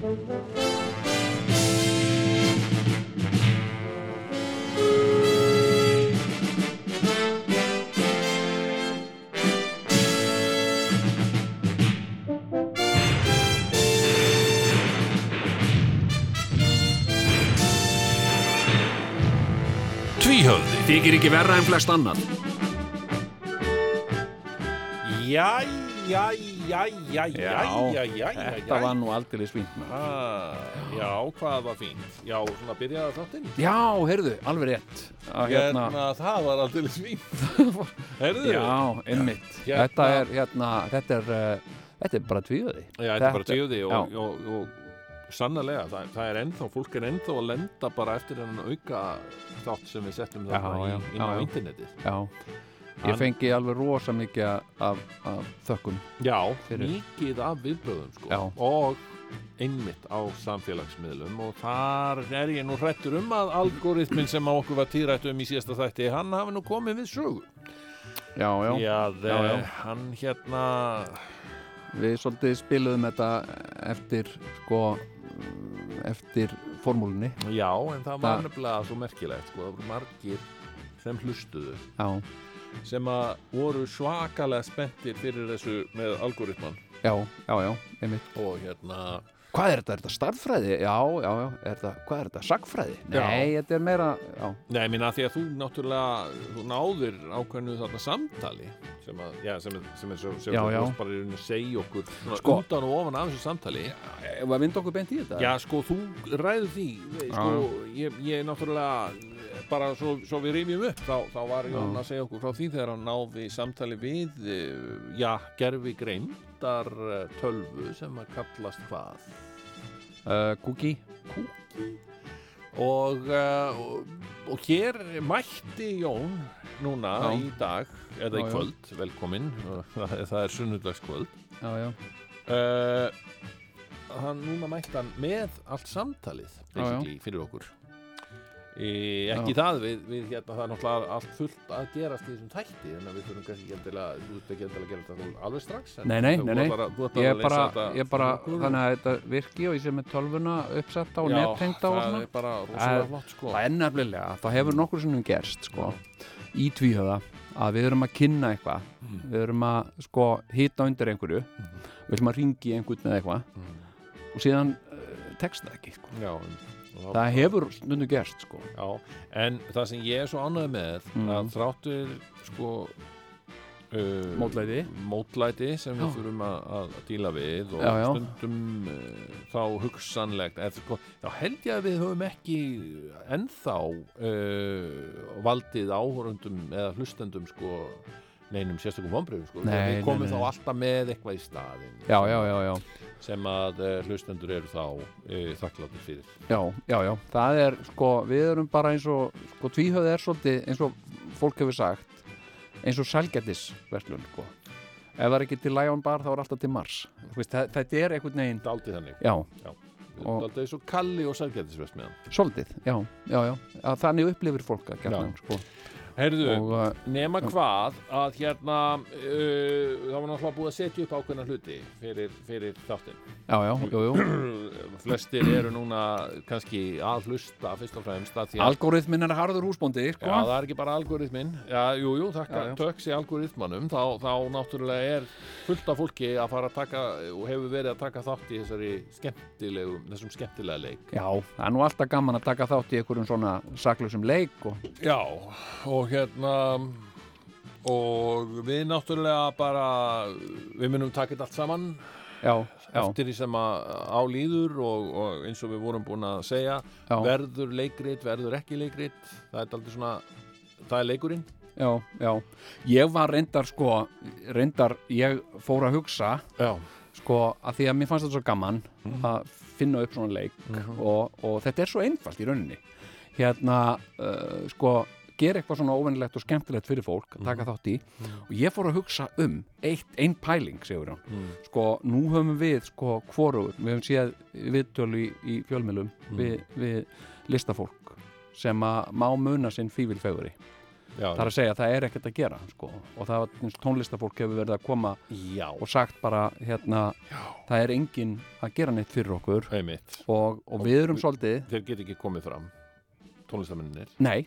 Tvíhöfði. Þykir ekki verra en flest annan Já, já, já, já, já, þetta var nú aldrei svínt ah, Já, hvað var fínt? Já, svona byrjaði þáttinn. Já, heyrðu, alveg rétt. Að, Hérna, það var aldrei fínt. Heyrðu? Já, einmitt. Hérna- Þetta er, hérna, þetta er uh, Þetta er bara tvíöði Já, þetta er bara tvíði og, og, og, og sannlega, það, það er ennþá, fólk er ennþá að lenda bara eftir hennan auka þátt sem við settum þarna í, inn á internetið. Já Ég fengi alveg rosa mikið af, af þökkum Já, Fyrir- mikið af viðbröðum sko Já. og einmitt á samfélagsmiðlum og þar er ég nú hrættur um að algoritmin sem á okkur var tíðrætt um í síðasta þætti, hann hafi nú komið við sögu. Já, já, að Já, já. eh, hann hérna, Við svolítið spiluðum þetta eftir sko eftir formúlunni já, en það var nefnilega svo merkilegt sko, það voru margir sem hlustuðu Já, sem að voru svakalega spenntir fyrir þessu með algoritman já, já, já, einmitt og hérna Hvað er þetta? Er þetta starffræði? Já, já, já, er þetta, hvað er þetta? Sagfræði? Já. Nei, þetta er meira, já, Nei, ég minna því að þú náttúrulega þú náðir ákveðnu þarna samtali sem að, já, sem er, sem er svo, sem Já, þú bara rauninni að segja okkur Sko- undan og ofan af þessu samtali Ef að vinda okkur beint í þetta? Já, sko, þú ræður því sko, ég, ég náttúrulega bara svo, svo við rifjum upp þá, þá var Jón að segja okkur frá því þegar hann náði samtali við eh, já, gerfi greindar eh, tölvu sem að kallast hvað? Uh, Kúki? og, uh, og, og hér mætti Jón núna Já. í dag eða Já, í kvöld, velkomin það, er sunnudagskvöld. Já, já, uh, hann núna mætti hann með allt samtalið fyrir okkur e, ekki það við, við hérna, það er náttúrulega allt fullt að gerast í þessum þannig að við þurfum kannski ekki ert ekki að gera þetta alveg strax en Nei, nei, nei, nei. að- ég að er bara, ég bara, þannig að þetta virki og ég sé með tölvuna uppsetta og Já, nettengda og það svona. er bara Það sko. Það er nefnilega, það hefur nokkur sinnum gerst, sko, í tvíhöða að við erum að kynna eitthvað. Mm. við erum að, sko, hita undir einhverju. Við erum að ringi einhvern með eitthvað. Mm. og síðan uh, tekst það ekki, sko. Já, Það hefur stundum gerst, sko. Já, en það sem ég er svo ánægð með Mm. að þráttur sko uh, Mótlæti. mótlæti sem við Já. þurfum að, að díla við og Já, stundum uh, þá hugsanlegt eða, sko, þá held ég að við höfum ekki ennþá uh, valdið áhorundum eða hlustendum sko neinum sérstökum vonbröðum sko Nei, við nei, komum nei. þá alltaf með eitthvað í staðinn Já, já, já, já. sem að uh, hlustendur eru þá uh, þakkláttir fyrir Já, já, já, það er sko, við erum bara eins og sko, tvíhöfði er svolítið eins og fólk hefur sagt eins og sælgætisverslun sko. ef það er ekki til Lion Bar þá er alltaf til Mars veist, það, þetta er einhvern veginn Daldið þannig já, Og- Daldið svo kalli og hann svolítið, já, já, já að þannig upplifir fólk að Já. sko. Heyrðu, og uh, nema hvað að hérna uh, það var náttúrulega búið að setja upp ákveðna hluti fyrir, fyrir þáttinn. Já, já, jú, jú. Flestir eru núna kannski að hlusta fyrst og fremst að því að algoritmin er harður húsbóndi Já, sko. það er ekki bara algoritmin Já, jú, jú, þakka, Já, já. töks í algoritmanum. Þá, þá náttúrulega er fullt af fólki að fara að taka og hefur verið að taka þátt í þessari skemmtilegu þessum skemmtilega leik. Já, það er nú alltaf gaman að taka þátt í einhverjum svona saklusum leik og, Já, og hérna og við náttúrulega bara við munum taka þetta allt saman já, já, eftir því sem að á líður og, og eins og við vorum búin að segja já, verður leikrit, verður ekki leikrit það er aldrei svona það er leikurinn. Já, já. Ég var reyndar sko reyndar, ég fór að hugsa Já, sko, að því að mér fannst þetta svo gaman að finna upp svona leik og, og þetta er svo einfalt í rauninni. Hérna, uh, sko gera eitthvað svona óvennilegt og skemmtilegt fyrir fólk að taka þátt í. Og ég fór að hugsa um eitt, ein pæling, segur hann sko, nú höfum við, sko, hvorugur við höfum séð viðtölu í, í fjölmjölum við, við listafólk sem að má muna sinn fívilfeguri já, það er að segja að það er ekkert að gera sko. og það var tónlistafólk hefur verið að koma já, og sagt bara hérna, það er enginn að gera neitt fyrir okkur. Einmitt. Og, og við erum svolítið þeir get ekki komið fram tónlistaminnir nei,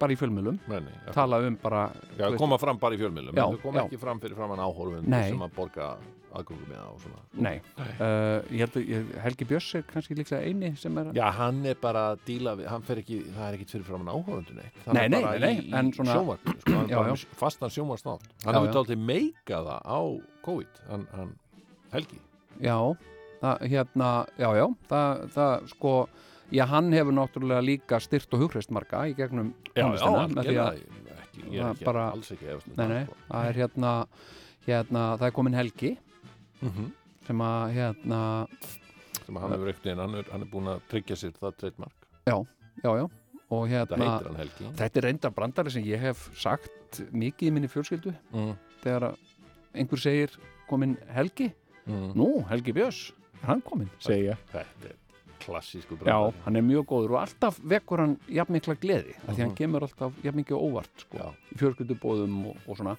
bara í fjölmjölum nei, nei, tala um bara já, þú koma fram bara í en þau koma já. ekki fram fyrir framann áhorfund Nei. sem að borga aðgöngum með og svona nei, uh, ég held að Helgi Björns er kannski líklega eini sem er Já, hann er bara að díla við, hann fer ekki, það er ekkit fyrir framann áhorfundu neitt. Það Nei, nei, nei, í, nei, en svona- sjónvarpinu, sko, hann Já, bara fastan sjónvarsnátt. Hann hefur já. dálítið meika það á COVID, hann, hann Helgi. já, það, hérna já, já, það, það sko já, hann hefur náttúrulega líka styrt og hugreist marga í gegnum tónlistina með því að, ekki, ég er það ekki, bara- alls ekki efast um nei, það, nei, sko. það er hérna hérna, það er komin Helgi Mhm. sem að, hérna sem hann hefur ekkert hann, er- hann er búin að tryggja sér það trademark. já, já, og Það hérna heitir hann Helgi. þetta er reynda brandari sem ég hef sagt mikið í minni fjölskyldu Mm. þegar að einhver segir komin Helgi, Mm. nú, Helgi Björns er hann komin, segi ég Þetta er klassísku Já, brandari. hann er mjög góður og alltaf vekur hann jafn mikla gleði, af því hann Mhm. kemur alltaf jafn mikið óvart, sko, Já. í fjölskyldubóðum og, og svona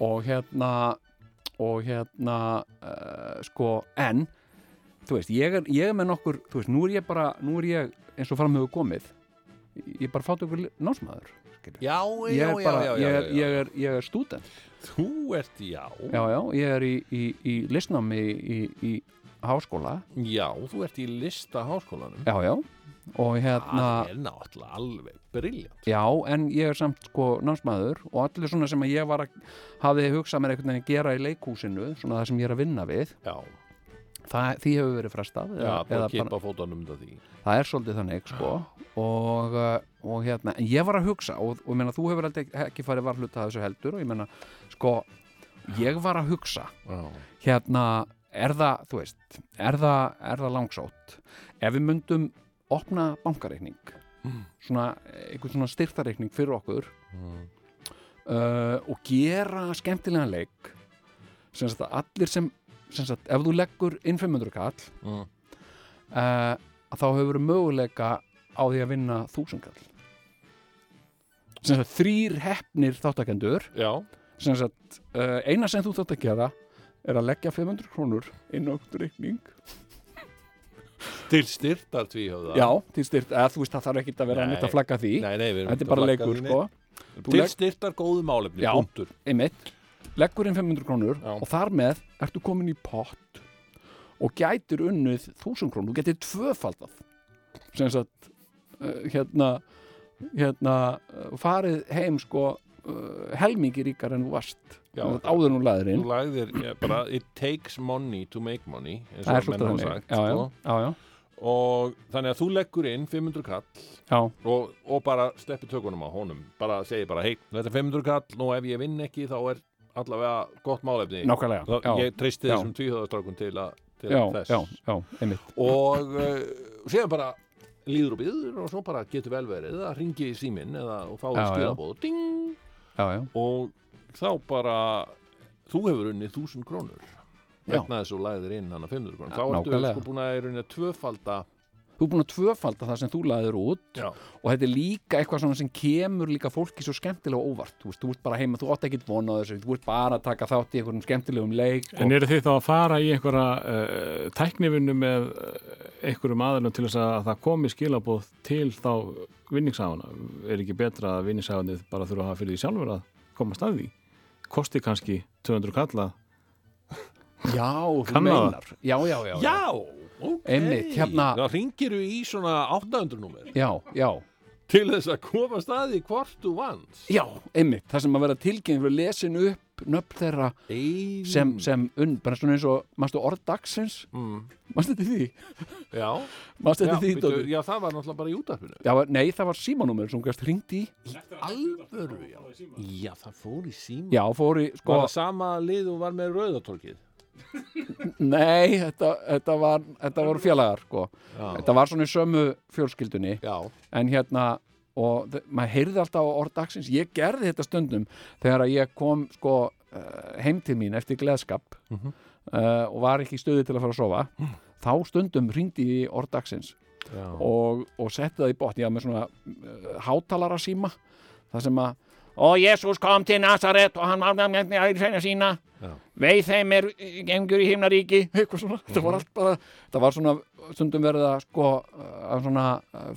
og hérna og hérna uh, sko, en þú veist, ég er, ég er með nokkur þú veist, nú er ég bara, nú er ég eins og fram hefur komið ég er bara fátt okkur námsmaður. Já, já, já, já, já, ég er, já. ég er, ég er stúdent Þú ert, já. já, já, ég er í, í, í listnámi í, í, í háskóla. Já, þú ert í lista háskólanum. já, já, og hérna Það er náttúrulega alveg briljant. Já, en ég er samt sko námsmaður og allir svona sem ég var að hafði hugsað mér einhvern veginn að gera í leikhúsinu svona það sem ég er að vinna við Já, það, því hefur verið frestað já, eða, eða það er svolítið þannig sko. Og, uh, og hérna, en ég var að hugsa og, og meina þú hefur aldrei ekki farið varhluta af þessu heldur og ég meina sko ég var að hugsa Já, hérna, er það þú veist, er það, er það langsótt ef við myndum opna bankareikning Mm. svona, einhvern svona styrtareikning fyrir okkur mm. uh, og gera skemmtilegan leik sem sagt að allir sem, sem sagt, ef þú leggur inn 500 kall Mm. uh, þá hefur möguleika á því að vinna 1000 kall sem sagt þrýr hefnir þáttakendur já, sem sagt uh, eina sem þú þátt að gera er að leggja 500 krónur inn á reikning til styrtar tvíhöfða. já, til styrt, eða þú veist það þarf ekki að vera Nei. neitt að flagga því Nei, nei, við erum þetta er bara leikur sko Til legg- styrtar góðu málefni, Já. punktur. einmitt, leggur inn 500 krónur Já. og þar með ertu komin í pott og gætir unnið 1000 krónur, þú getur tvöfaldað sem sagt uh, hérna, hérna farið heim sko helmingi ríkar en þú varst Já. Áður nú laður inn Þú lagðir, já, bara, it takes money to make money, það er og svolítið þannig sagt, já, já, sko. já, já, Og þannig að þú leggur inn 500 kall og, og bara sleppi tökunum á honum. Bara segir bara, hei, þetta er 500 kall, nú ef ég vinn ekki þá er allavega gott málefni. ég treysti þessum tvíhöðastrákun til, a, til þess. já, já, einmitt og uh, síðan bara líður og býður og svo bara getur vel verið að ringi í síminn eða og fá Já, já. skilabóð ding, já, já, og þá bara þú hefur unnið þúsund krónur Já. vegna þess að þú lagðir inn hana 500 krónur. Þá ertu sko búin að er unnið að tvöfalda þú er búin að tvöfalda það sem þú laðir út já, og þetta er líka eitthvað sem kemur líka fólki svo skemmtilega óvart þú veist, þú ert bara heima, þú átt ekkert von á þessu þú ert bara að taka þátt í einhverjum skemmtilegum leik En eru þið þá að fara í einhverja uh, tæknivinnu með uh, einhverjum aðlum til þess að það komi skilabóð til þá vinningshafana? Er ekki betra að vinningshafanið bara þurfa að hafa fyrir því sjálfur að koma að því? Kosti kannski 200 kalla? já, þú meinar já, já, já, já, ok. Einmitt, hérna- þá ringir þú í svona 800 númer? Já, já, til þess að koma staði hvort þú vannst. Já, einmitt það sem að vera tilkynning fyrir lesin upp nöfn þeirra Ein... sem, sem unn, bara svona eins og mannstu orð dagsins, mm, mannstu þetta því? Já, já, þetta því, Dóri? já, það var náttúrulega bara í útarpinu já, nei, það var símanúmer sem gæst hringt í. Alvöru, já. Já, það fór í síma. Já, fór í, sko, Var það sama lið og var með rauðatorkið? Nei þetta, þetta var, þetta voru félagar, sko Já. þetta var svona í sömu fjölskyldunni Já. en hérna og maður heyrði alltaf á orð dagsins ég gerði þetta stundum þegar ég kom sko uh, heim til mín eftir gleðskap Mhm. uh, og var ekki stöði til að fara að sofa þá stundum ringdi ég í orð dagsins Já. og, og setti það í botn ég var með svona uh, hátalara síma það sem að og Jésús kom til Nazaret og hann var með æðisveina sína. Já. veið þeim er gengur í himnaríki. Eitthvað svona, þetta var allt bara þetta var svona stundum verið að sko að svona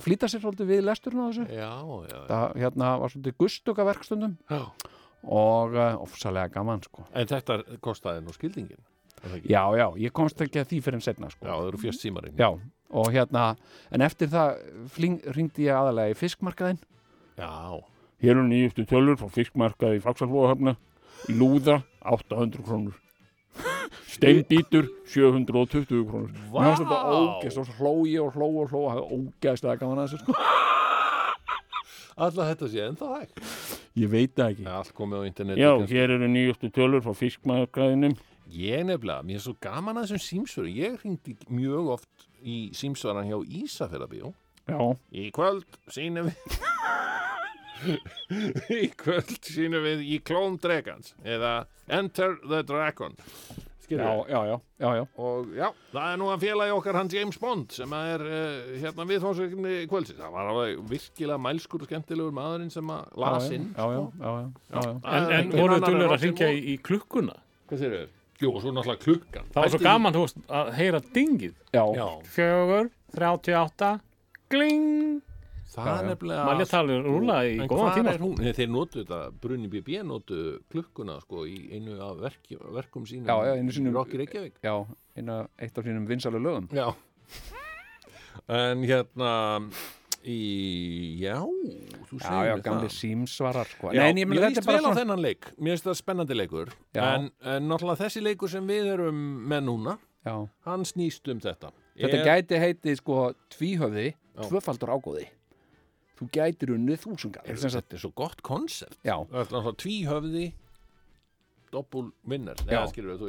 flýta sér svolítið við lesturinn á þessu. Já, já, já. það hérna var svolítið gustuka verkstundum já. og uh, ofsalega gaman sko. En þetta kostaði nú skildingin er það ekki? já, já, ég komst ekki að því fyrir en setna sko. Já, það eru fjöst símarinn Já, og hérna en eftir það ringdi ég aðalega í fiskmarkaðinn. Já, Hér eru nýjustu tölur frá fiskmarkaði í Faxaflóðahöfna Lúða 800 krónur. Steinbítur 720 krónur. Mér fannst þetta Vá! ógeðst og svo hló ég og hló og hló og hafði ógeðslega gaman að þessu sko. Alltaf þetta sé ennþá hægt? Ég veit það ekki. Allt komið á internet Já, hér eru nýjustu tölur frá fiskmarkaðinum. Ég nefnilega, mér er svo gaman að þessum símsvöru Ég hringdi mjög oft í símsvaran hjá Ísafjörðabíó Já, Í kvöld sýnum við Í kvöld sýnum við í klón dregans eða Enter the Dragon já, Skilur já, já, já, já. og já, það er nú að félagi okkar hann James Bond sem er uh, hérna viðfónsverkefni kvöldsins það var alveg virkilega mælskur og skemmtilegur maðurinn sem að las inn já, já, já, já, já, já. Það En, en engin voru annar þú að ringja í, í klukkuna? Hvað þeir eru? Jú, og svo náttúrulega klukkan Það var svo gaman, þú veist, að heyra dingið. Fjögur, 38, gling. Það Já, er já. nefnilega Maður létt talið rúla í góðan tíma. er hún? Nei, Þeir notu þetta, Brunni BB notu klukkuna sko í einu af verki, verkum sínum Já, já, einu sínum- Rocky Reykjavík já eina, eitt af sínum vinsalu lögum Já En hérna í, já, þú segir Já, já, mér gamli það símsvarar sko. Já, Nei, mér líst er vel á þennan leik, mér finnst það spennandi leikur Já. en, en náttúrulega þessi leikur sem við erum með núna, já. hann snýst um þetta Þetta Er- gæti heitið sko tvíhöfði, Já. tvöfaldur ágóði Þú gætir unnið þúsungar er, Þetta er svo gott konsept Það tvíhöfði doppul vinner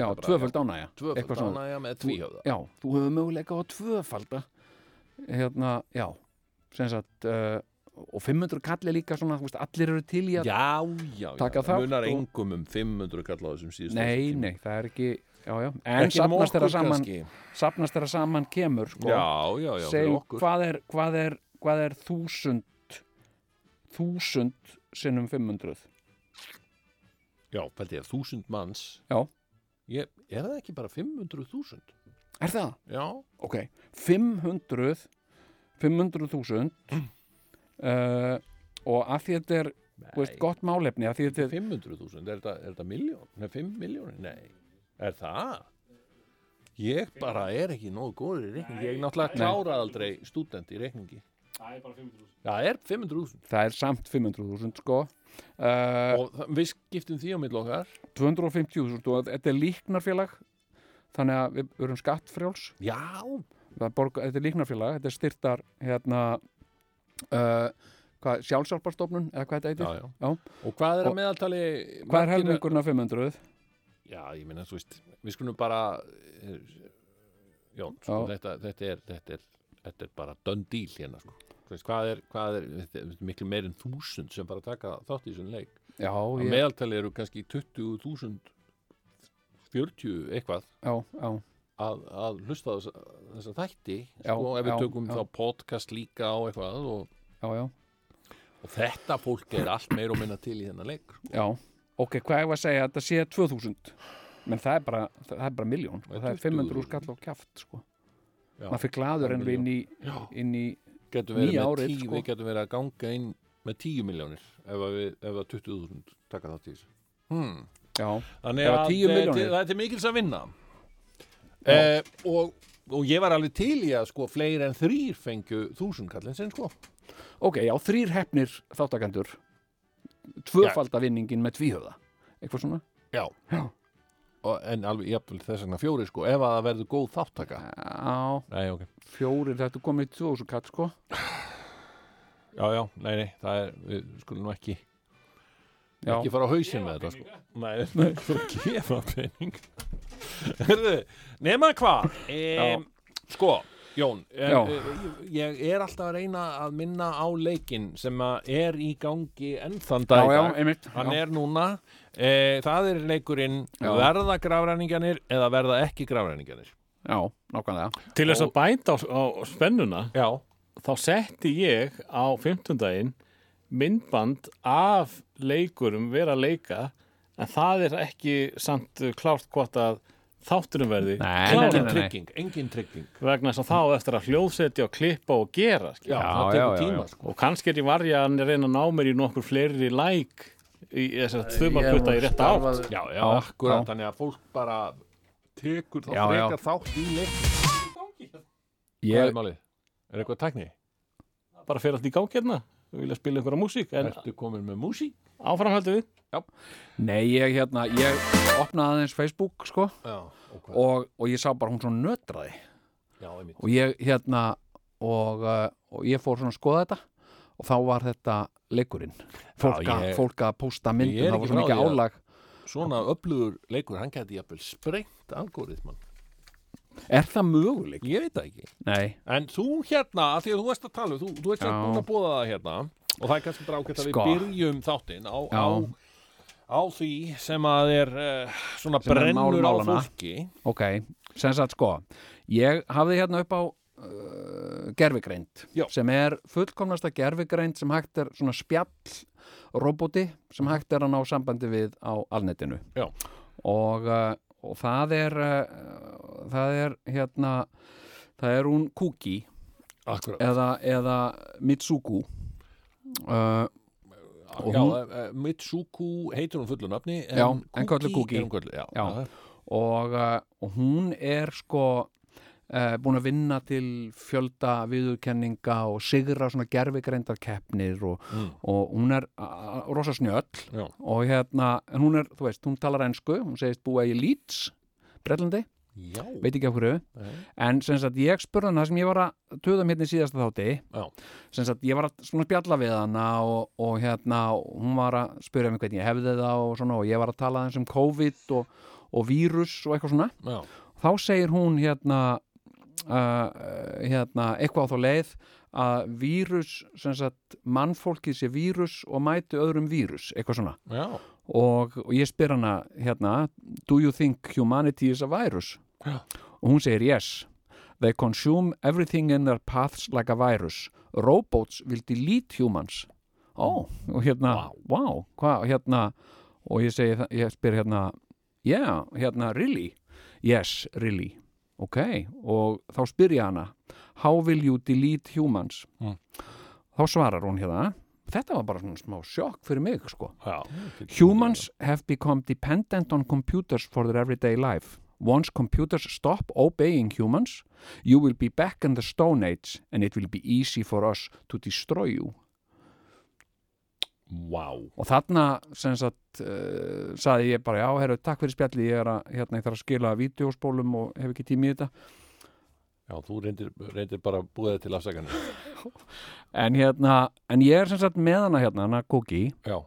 já, bara- tvöföld ánægja. svona. ánægja með tvíhöfða. Já, þú hefur möguleika á tvöfalda. Hérna, já sagt uh, og 500 kalli líka svona, veist, allir eru til í að já, já, Taka þátt munar og- engum um 500 kall á þessum síðustu Nei, nei, það er ekki Já, já, en ekki nema safnast þeirra saman safnast þeirra saman kemur sko, já, já, já, fyrir okkur. hvað er, hvað er hvað er þúsund þúsund sinnum 500 já, fældi ég, þúsund manns Já. ég, er það ekki bara 500.000 Er það? já, Ok, 500 500.000 uh, og að því þetta er veist, gott málefni að því þetta er 500.000, er þetta, miljón? Nei, 5 miljónir? Nei, er það? Ég bara er ekki nógu góður í reikningi, ég náttúrulega kláraði aldrei stúdent í reikningi. Það er bara 500. Já, það er 500.000 það er samt 500.000 sko uh, og við skiptum því á mill okkar. 250.000 og þetta er líknarfélag þannig að við erum skattfrjáls Já, það borga, þetta er líknarfélag, þetta er styrtar hérna uh, hvað, sjálfsálparstofnun eða hvað þetta já, heitir já. Já. Og hvað er að meðaltali? hvað er af 500 Já, ég minna, þú veist, við skulum bara, eh, Jón, sko, Já. þetta, þetta, er, þetta, er, þetta er bara done deal hérna, sko. Veist, hvað er, hvað er, er miklu meir en þúsund sem bara taka þátt í þessum leik. já, Að ég, meðaltali eru kannski 20.000 40 eitthvað já, já, að, að hlusta á þessa, þessa þætti. Já, sko, ef við tökum þá podcast líka á eitthvað og, já, já, og þetta fólk er allt meir og minna til í þennan leik sko. já. Ok, hvað ég var að segja, þetta sé 2000 menn það er bara, það er bara miljón Það er það er 500 skall á kjaft sko. Já, maður fyrir glaður en við inn í, inn í nýja árið, tíu, sko. við getum verið að ganga inn með 10 miljónir ef að, við, ef að 20.000 taka þátt í þessu. Hmm. já, þannig að að 10 milljónir. til- það er mikils að vinna. Eh, og, og ég var alveg til í að sko fleiri en þrýr fengju þúsund kallin sinn sko. Ok, já, þrýr hefnir þáttakendur tvöfaldavinningin með tvíhöfða. Eitthvað svona? Já, Já. En alveg jafnvel þess vegna fjóri sko ef að það verður góð þáttaka já, nei, ok. Fjórir, þetta er komið í 2000 kall sko. Já, já, nei, nei, það er, við skulum nú ekki, já, ekki fara á hausinn með þetta, sko. Nei, nei, þú að gefa pening. Hörðu, nema hvað, um, sko, Jón, Já. um, ég er alltaf að reyna að minna á leikinn sem að er í gangi enn þann já, dag. Hann já. er núna, e, það er leikurinn Já. verða grafræninganir eða verða ekki grafræninganir. já, nákvæmlega Til þess að bæta á, á spennuna Já, þá setti ég á 15 daginn myndband af leikurum vera að leika en það er ekki samt uh, klárt hvort að þátturum verði engin trygging, engin trygging vegna þess að þá á eftir að hljóðsetja og klippa og gera já, Já, það já, tíma já. sko. og kannski er ég varja að reyna að ná mér í nokkur fleiri læk í þessar þumalputta í rétta átt já, já, Já, akkurat, já. þannig að fólk bara tekur þá frekar þátt í leik hvað Ég, er málið? er eitthvað tækni? bara fyrir allt í gang hérna við vilja spila einhverja músík en ertu komin með músík? áframhaldum við nei, ég hérna ég opnaði aðeins Facebook sko. Já, ok, og, og ég sá bara hún svona nötraði. Já, og ég hérna og, uh, og ég fór svona að skoða þetta. Og þá var þetta leikurinn. Fólk, Já, að, ég- fólk að er myndum, það var svo mikið álag. Svona öflugur leikur, hann gæti jafnvel sprengt algoritman er það möguleik? ég veit það ekki. Nei, En þú hérna, því að þú veist að tala þú, þú ert Já. búin að búða það hérna. Og það er kannski bara ákveðt að Sko. við byrjum þáttinn á, Já. á, á því sem að er uh, svona Sem er brennur mál á fólki. Ok, sem sagt sko ég hafði hérna upp á uh, gerfigreind Já. sem er fullkomnasta gerfigreind sem hægt er svona spjall roboti sem hægt er að ná sambandi við á alnetinu. Og, uh, og það er uh, það er hérna það er hún Kuki. Eða, eða Mitsuku. Uh, og Já, hún- uh, Mitsuku heitir hún fullu nafni en, Já, en kölluð Kuki. hún kölluð, já, og, uh, og hún er sko uh, búin að vinna til fjölda viðurkenninga og sigra svona gerfigreindar keppnir og, Mm. og hún er uh, rosa snjöll. Og hérna, en hún er, þú veist, hún talar ensku hún segist búa í Leeds Bretlandi, já. veit ekki af hverju Nei. en sem sagt ég spurði hana sem ég var að töða hérna í síðasta þátti Já. sem sagt ég var að svona spjalla við hana og, og hérna hún var að spyrja mig hvernig ég hefði það og svona og ég var að tala um COVID og, og vírus og eitthvað svona Já. þá segir hún hérna uh, hérna eitthvað á þá leið að vírus sem sagt mannfólkið sé vírus og mæti öðrum vírus, eitthvað svona Já. Og, og ég spyr hana hérna, do you think humanity is a virus? Já. og hún segir yes. They consume everything in their paths like a virus. Robots will delete humans. Ó, og hérna wow, hvað, hérna? Og ég segi, ég spyr hérna yeah, hérna, really? Yes, really, ok og þá spyr ég hana how will you delete humans? Mm. þá svarar hún hérna þetta var bara svona smá sjokk fyrir mig sko Já. Humans have become dependent on computers for their everyday life. Once computers stop obeying humans, you will be back in the Stone Age and it will be easy for us to destroy you. Vá. Og þarna, sem sagt, uh, saði ég bara, já, herru, takk fyrir spjalli, ég er að, hérna, ég þarf að skila vídeospólum og hef ekki tími í þetta. Já, þú reyndir, reyndir bara búið til afsakanir. En hérna, en ég er sem sagt með hana hérna, hana Já.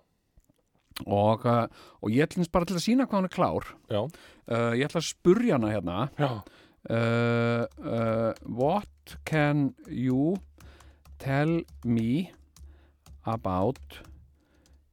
og, uh, og ég ætlins bara til að sína hvað hann er klár. Já. Uh, ég ætla að spurja hana hérna, Já. uh, uh, what can you tell me about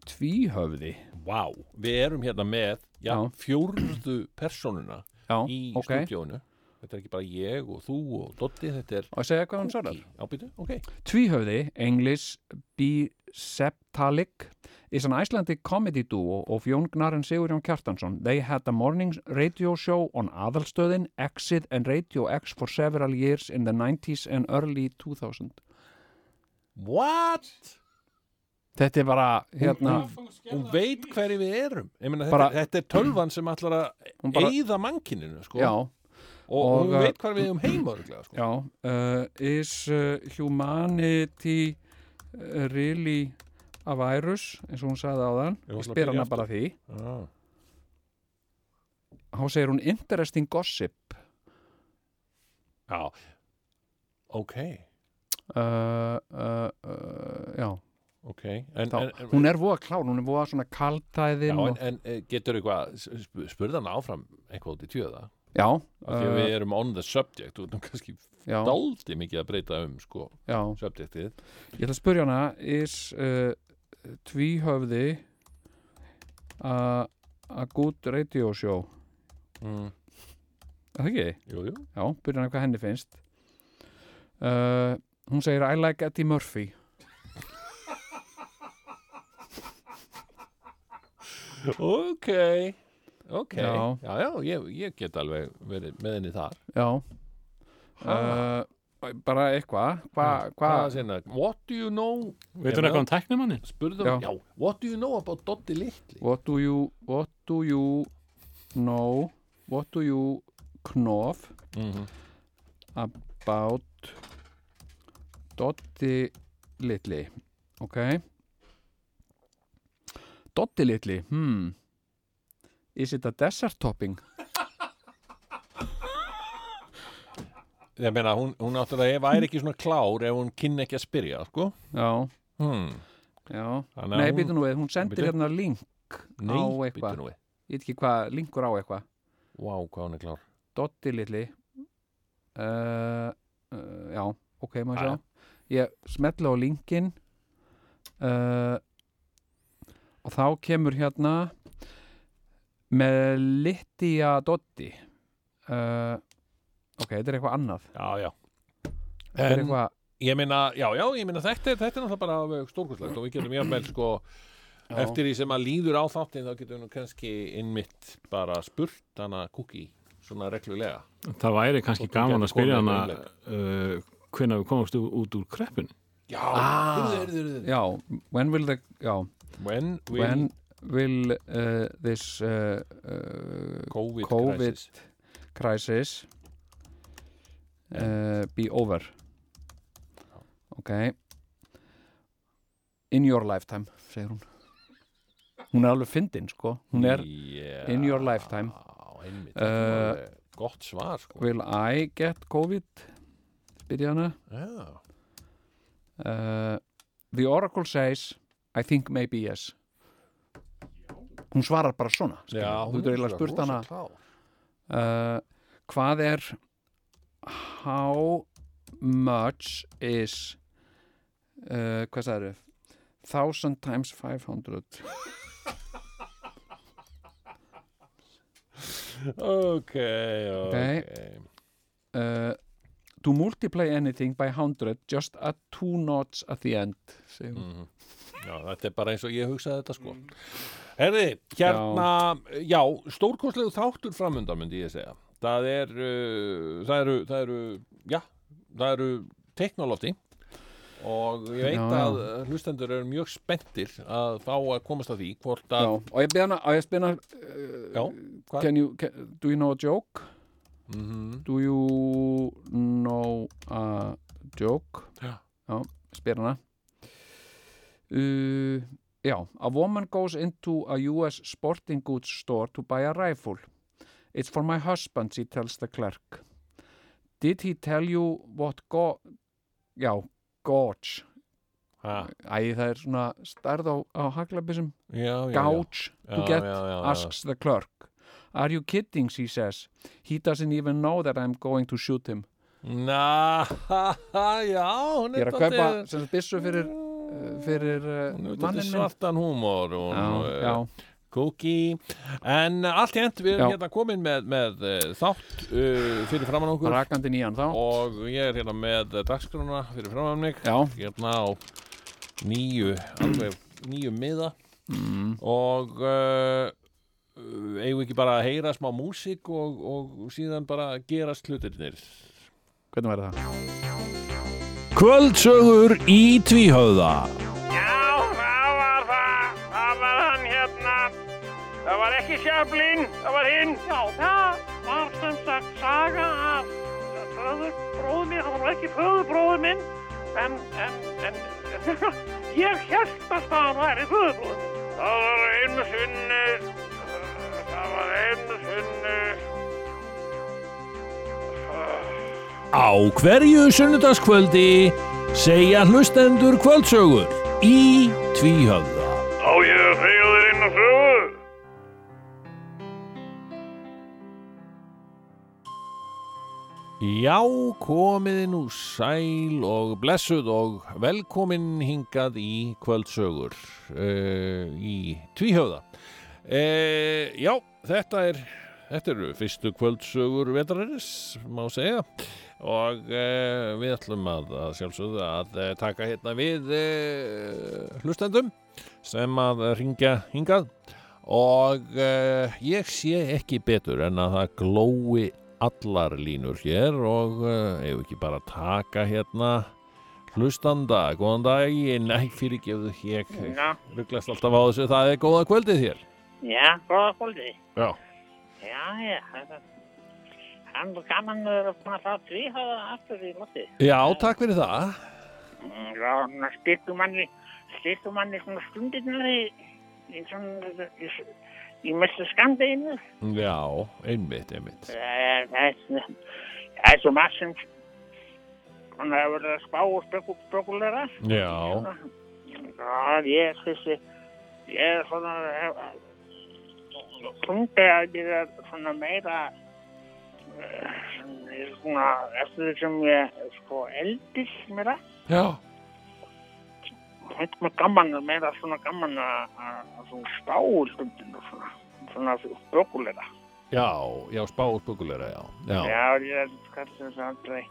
tvíhöfði Vá. Við erum hérna með, já, Já. fjórðu persónuna já, í ok, stúdíónu. Þetta er ekki bara ég og þú og Dotti, þetta er og að segja hvað hann svarar Ábyrðu, ok. Tvíhöfði, English Biseptalic is an Icelandic comedy duo of Jón Gnarren Sigurjón Kjartansson. They had a morning radio show on Aðalstöðin, Exit and Radio X for several years in the 90s and early 2000. What? Þetta er bara, hérna, Hún veit hverju við erum. Ég meina, þetta, Bara- þetta er tölvan sem ætlar að hún bara, eyða mannkininu, sko. já, Og, og, hún veit hvað við erum heima, sko. Já, uh, is uh, humanity uh, really a virus, eins og hún sagði á þann, Ég spyr hana bara því, Já. þá segir hún interesting gossip, Já. Ok, uh, uh, uh, já, ok. En, þá, en, en, hún er voða klár, hún er voða svona kaltæðin Já, en, og, en eh, getur eitthvað, sp- spurði hann áfram eitthvað út í tjöða? Já, því að við uh, erum on the subject, þú erum kannski dálítið mikið að breyta um, sko, subjectið. ég ætla að spyrja hana, is uh, tvíhöfði a, a good radio show, Mm. er það ekki? Jú, jú. Já, byrja hana hvað henni finnst uh, Hún segir I like Eddie Murphy Ok, ok Já. Já, já, ég, ég get alveg verið með henni þar. Já. Uh, Bara eitthvað. Hva, Hvað hva, sinna, what do you know Veitur eitthvað um tæknimanni? Spurðum, Já. já. what do you know about Doddi Litli? What do you What do you know What do you knof mm about Dotti litli? Ok. Dotti litli hmm is it a desert topping? Ég meina, hún, hún náttúrulega ef væri ekki svona klár ef hún kynni ekki að spyrja, sko. Já, hmm. já. Nei, hún- býtu nú við, hún sendir hérna link Nei, á eitthvað. nú við. Ég veit ekki hvað, linkur á eitthvað. Vá, hvað hún er klár. Dotti litli. Uh, uh, já, ok, maður sjá. Ég smetla á linkin uh, og þá kemur hérna með Littia Dotti uh, ok, þetta er eitthvað annað Já, já þetta er En eitthvað ég meina, já, já, ég meina þetta er, þetta er náttúrulega bara stórkurslegt og við getum jafnvel sko Já. eftir því sem að líður á þáttin þá getum við nú kannski innmitt bara spurt hana kúki svona reglulega Það væri kannski hún gaman að spyrja hana uh, hvenær við komumst út úr kreppun. Já, Ah. já, when will the já, When will when will uh, this uh, uh, COVID, COVID crisis. crisis uh, be over. Ok. In your lifetime segir hún. Hún er alveg fyndin sko. Hún er yeah. in your lifetime. Uh, gott svar sko. will I get COVID? Spyrja hana. Já. uh, the oracle says I think maybe yes hún svarar bara svona skilur. Já, þú getur eiginlega spurt hana uh, hvað er how much is uh, hvað sagður thousand times 500 ok, ok. Uh, to multiply anything by 100 just add two knots at the end hún. Mhm. Já, þetta er bara eins og ég hugsaði þetta sko Herði, hérna já, stórkostlegu þáttur framundan myndi ég segja það er uh, það eru, það eru já, það eru teknolófti og ég veit Já, já. að hlustendur eru mjög spenntir að fá að komast að því hvort Já, að og ég beðna, og ég spyrna uh, Já, can you, can, do you know a joke? mm Do you know a joke? Já. spyr hana uh, Já, a woman goes into a US sporting goods store to buy a rifle. It's for my husband, she tells the clerk. Did he tell you what go... Já, gauge. ha, Æ, það er svona stærð á, á haglabissum. Gouge to get, já, já, já. asks the clerk. Are you kidding, she says. He doesn't even know that I'm going to shoot him. Na, já, hún Ég er er að kaupa sem byssu fyrir, uh, fyrir uh, Hún er mannin svartan húmor og Já, uh, já, Cookie En allt end við erum hérna komin með, með uh, þátt uh, fyrir framann okkur. Rakandi nýjan þá. og ég er hérna með uh, dagskrona fyrir framann mig. Já, hérna á nýju alveg nýju miða. Mm, og uh, eigum við ekki bara að heyra smá músík og, og síðan bara gerast hlutirnir? Hvernig verður það? Kvöldsögur í tvíhöfða Já, það var það. Það var hann hérna. Það var ekki Sjöflin, það var hinn. Já, það var sem sagt saga af föðurbróður minn. Það var ekki föðurbróður minn, en, en, en, ég held að það væri föðurbróður minn. Það var einu sinni, það var einu sinni, Á hverju sunnudagskvöldi segja hlustendur kvöldsögur í tvíhöfða á ég að segja þér inn að sögu. Já, komiði nú sæl og blessuð og velkomin hingað í kvöldsögur uh, í tvíhöfða. Uh, já, þetta er þetta eru fyrstu kvöldsögur vetrarins, má segja og uh, við ætlum að, að sjálfsögðu að uh, taka hérna við uh, hlustendum sem að ringja hingað. Og uh, ég sé ekki betur en að það glói allar línur hér og ef ekki bara taka hérna hlustanda, góðan daginn. Nei, fyrirgefðu ég Já, rugglast alltaf á þessu, það er góða kvöldið hér. Já, góða kvöldi. Já, Já, já, hann er gaman að fá það tvíhæða aftur í loti. Já takk fyrir það Já, svona styrtu manni, styrtu manni svona stundirnar í, í svona, í, í mestu skamdeginu. Já, einmitt, einmitt Það er, það það svo margt sem svona hefur verið að spá og spekul, spekulera. Já, Já, ég er þessi, ég er svona, fundi að ég er svona meira, eh, ég er svona, eftir því sem ég, sko, eldist meira, já, þetta með gaman, meira svona gaman að, að, að svona spá stundinu, svona, svona spekulera. já, já, spá og spökulera, já Já, Já, ég er kannski þess að aldrei,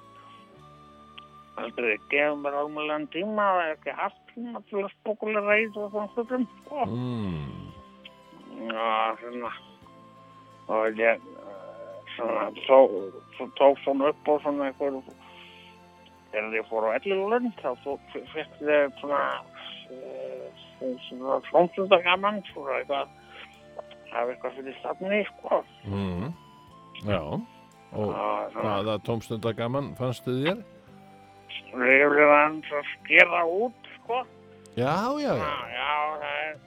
aldrei gefið mér almjölan tíma og hef ekki haft tíma til að spekulera í þessu stundum, sko. mm, Já, svona. Og ég eh, svona tó, tók svona upp á svona einhver þegar ég fór á ellilund þá fekk ég svona eh, svona slómsunda gaman svona eitthvað hafa eitthvað fyrir stafni sko. Mm, já. Og svona. hvaða tómstunda gaman fannstu þér? reyður hann svo skera út sko. Já, já, já. Já, já það er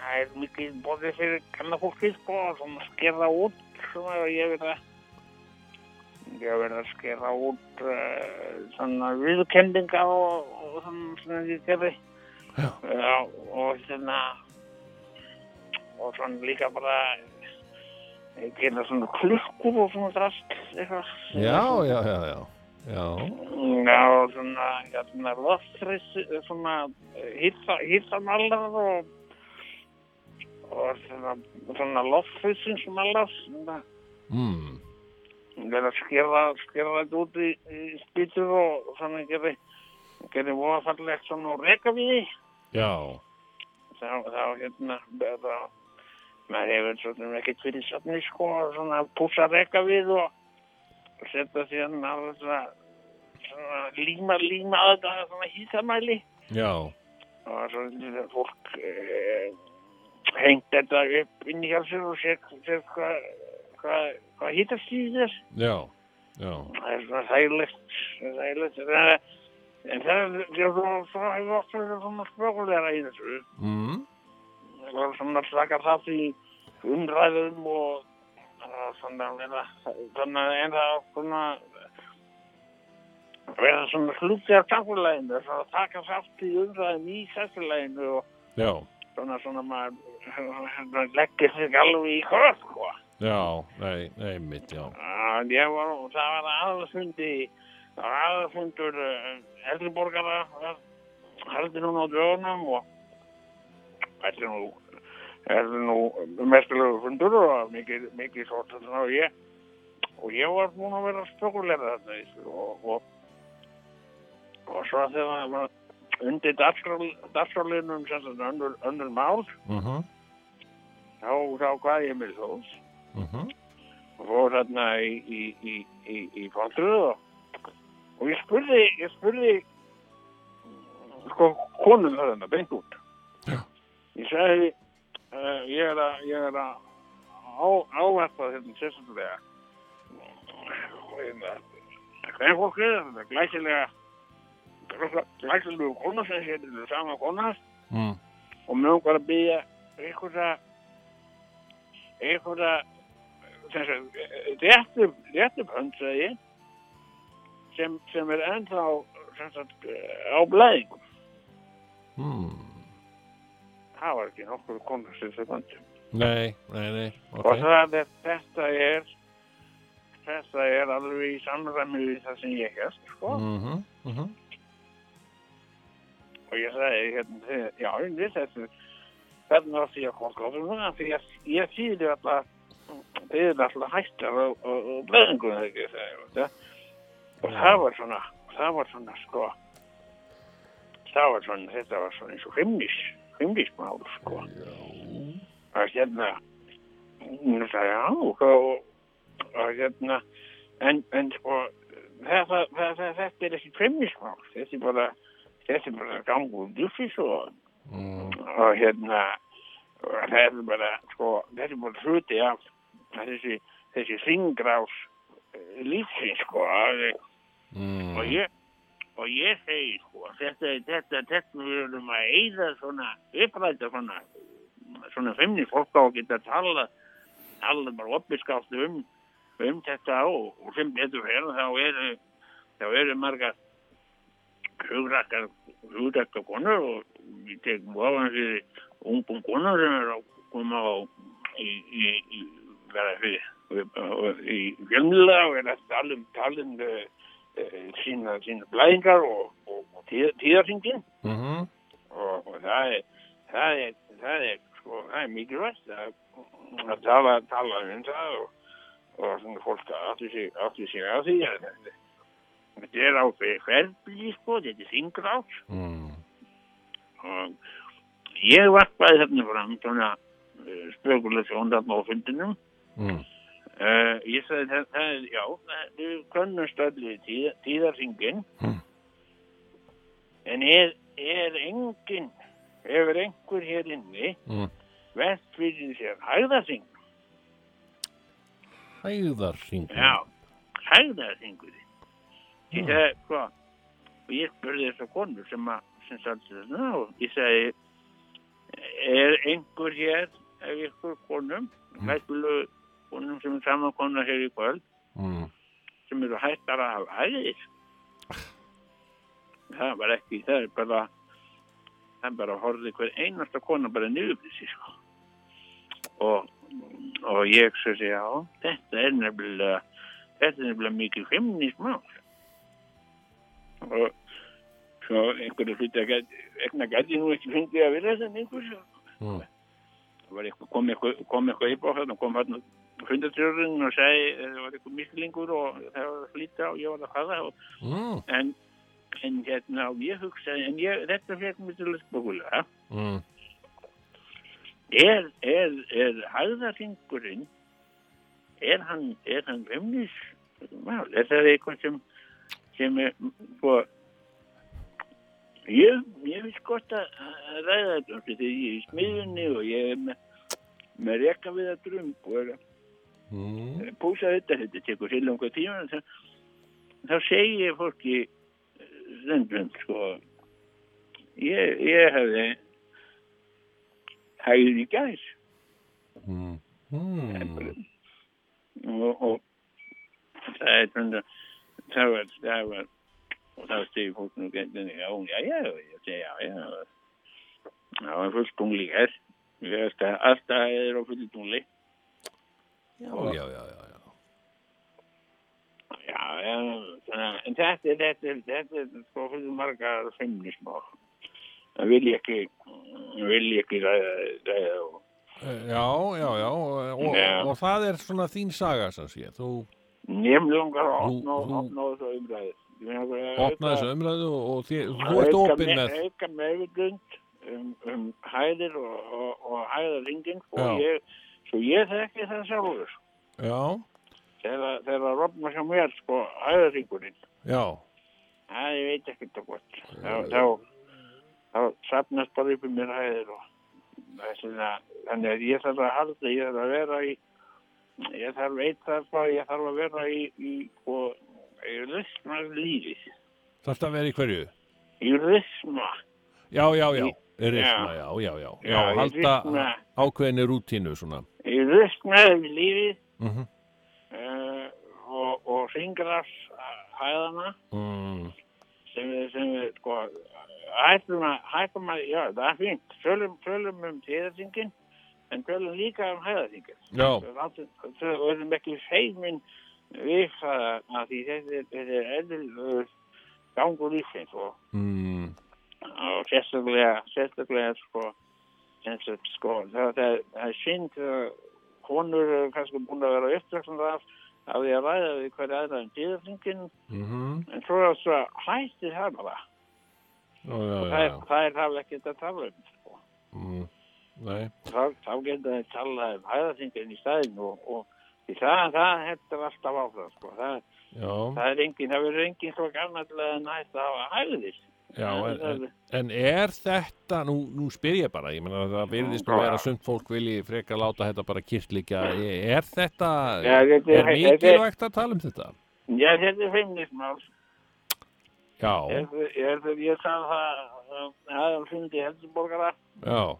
það er mikið bóðið fyrir kannafólki sko og svona skera út svona og ég verið að ég verið að skera út uh, svona viðkendinga og, og svona svona gerði. Já. Já, og svona og svona líka bara gera svona klukkur og svona drast eitthvað. Já, já, já, já Já, Já, svona, hérna, loftfriss, svona, hýttamallar og, og svona, svona loftfrissinsmallar, svona, mm, verið að skera, skera þetta út í, í spýtur og svona gerði, gerði voðafallegt svona úr rekavíði. já. Þá, þá, hérna, þá, maður hefur svona ekkert fyrir safni, sko, svona pússa rekavið og setja síðan alveg svona, svona líma, líma að þetta svona hýsamæli Já, og svo lítið fólk eh, hengt þetta upp inn í hjá sér og sér, hvað hva, hva hýtastíð er. já, já Það er svona þægilegt, þægilegt. En það- það er, það er svona, hefur oft verið svona spökulegra í þessu. mm, Það var svona taka það í umræðum og og svona en það svona vera svona hluti af samfélaginu, svona taka þátt í umræðum í samfélaginu og Já, svona svona maður leggir sig alveg í hvað, sko. já, nei, nei, mitt, já að ég var, það var aðalfundi, aðalfundur uh, eldriborgara, heldur núna á dögunum og þetta er nú, þetta er nú mestilegu fundur og mikið, mikið þarna og ég, og ég var búin að vera í þessu og, og, og svo þegar það var undir dagskrálinum sem þetta önnur, mál, Mhm, þá, þá hvað ég með þós mhm og fór þarna í, í, í, í, í fólktröðu og, og ég spurði, ég spurði sko konum þarna beint út. Já. Ég sagði, uh, ég er að, ég er að á, áverfa þetta sérstaklega. Hvernig fólk er þetta glæsilega, glæsilega kona sem sér þetta sama kona mm, og mér langar að byggja einhverja einhverja réttum réttum hönd segi ég, sem, sem er ennþá sagt, á blæðingum. Mm. það var ekki nokkur konur sem þau bandum Nei, nei, nei, og ok það er, þetta er þetta er alveg í samræmi við það sem ég hef sko. Mhm, mhm og ég sagði hérna, þið- já, þessu. Hvernig var því að komast á svona því að ég þýði alltaf þið er alltaf hættar og, og, og bleðingunum ekki sagði, ég, veistu. og það var svona það var svona sko það var svona, þetta var svona eins og himnis himnismál sko. Að hérna sagði já og, og, hérna en, en sko þetta, þetta, þetta er ekki fremnismál þetta er bara þetta er bara gangur lífis og, og hérna þetta er bara sko þetta er bara hluti af þessi, þessi ringrás eh, lífsins sko að- mm. og ég og ég segi sko þetta, þetta, þetta við erum að eyða svona uppræta svona svona femni fólk á að geta tala tala bara oppiskátt um um þetta og, og sem betur fyrir þá eru þá eru margar hugrakkar hugrakkar konur og við tekum ofan fyrir ungum konur sem eru að koma á í, í, í vera fyrir í fjölmjöla og er að tala um tala um uh, eh, sína, sína blæðingar og, og, og tíð, tíðarhingin Mm og, og það er það er, það er, sko, það er mikilvægt að, að tala, tala um það og, svona fólk sig, áttu sig á því að þetta- er á ferðbíli sko, þetta er þingrás mm. og ég varpaði þarna fram svona uh, spökulegsjón þarna á fundinum Mm. Uh, ég sagði það, það er, já, það er könnust öllu tíð, tíðarhingin Mm. en er, er engin, hefur einhver hér inni Mm. vest fyrir sér hægðarhing, Hæðarhringur já, hægðarhingur. Ég sagði, hvað, og ég spurði þessa konu sem að, sem satt þarna og ég sagði, er einhver hér, ef ykkur konum, hættulega konum sem er saman konar hér í kvöld, mm. sem eru hættar að hafa hæðir. Það var ekki, það er bara, það er bara að horfði hver einasta kona bara sig, sko. Og, og ég svo já, þetta er nefnilega, þetta er nefnilega mikið feministmál. Og svo einhverju hluti að egna gæti nú ekki fundið að vera þetta einhverju. Mm. Það kom eitthvað, upp á þetta, kom hérna fundartrjörðin og segi, það var eitthvað mislingur og það var að flýta og ég var að og Mm. en, en hérna og ég hugsaði, en ég, þetta fekk mér til að spókulega, Mm. er, er, er hægðarhingurinn, er hann, er hann femnis, mál, er það eitthvað sem, sem er, sko, ég, ég finnst gott að ræða þetta, um því þegar ég er í smiðunni og ég er með, með rekka við að drum og er að Mm. púsa þetta, þetta tekur sér langa tíma þá, þá segi ég fólki eh, stundum sko ég, ég hefði hægði í gæs Mm. Mm. og, og það er svona það var, það var og þá stegi fólk nú gættinni já, já, já, ég segi já, já það var fullt tungli hér ég veist að alltaf er á fullt tungli Já, já, já, já, já. Já, en þetta er, þetta er, þetta er, sko, fyrir margar feimnismál. Það vil ég ekki, vil ég ekki ræða, ræða og, Eh, Já, já, já, og, og, og það er svona þín saga sem sé, þú nefn langar að Þú- opna, opna þessu umræðu. opnaði þessu umræðu og, og því, þú ert opinn með Auka meðvitund um, um hæðir og, og, og hæðarringin og ég, svo ég þekki það sjálfur. Já, Þegar, þegar að rofna hjá mér, sko, hæðarringurinn. já, Það ég veit ekkert það gott. Þá, þá, þá sapnast bara upp í mér hæðir og það er þannig að ég þarf að halda, ég þarf að vera í, ég þarf veit það hvað, ég þarf að vera í, í, sko, í risma lífið. þarfst að vera í hverju? Í risma. Já, já, já, Í- risma, já, já, já, já, Já, halda risma. ákveðinni rútínu svona. Í risma lífið Mm uh, og, og ringras hæðana mm. sem við, sem við, sko, hættum að, hættum að, já, það er fínt. Tölum, um tíðarþingin, en tölum líka um hæðarþingin. Já, Við erum ekki feimin við það að því þetta er- er eðlilegur gangur lífsins og, mm. og sérstaklega, sérstaklega sko, sko, það, það, það er synd konur eru kannski búin að vera uppdragsum af að því að ræða við hverja aðra um tíðarþingin, Mm en svo er það svo hætti það bara. já, já, Og það er, það er ekki að tala um, sko. Mm. Þá, þá getur þeir talað um hæðaþingin í staðin og, og það, það hendur alltaf áfram sko. það, já, það er engin, það verður engin svo gammallega nætt að hafa hæðir já, en, það, en, en er þetta, nú, nú spyr ég bara, ég meina það virðist nú Já. vera sumt fólk vilji frekar láta þetta bara kirtlikja, er þetta, Já, þetta er- er er- mikilvægt að tala um þetta? Já, þetta er feimnismál Já, ég, ég, ég sagði það aðeins fundi helduborgara já, ég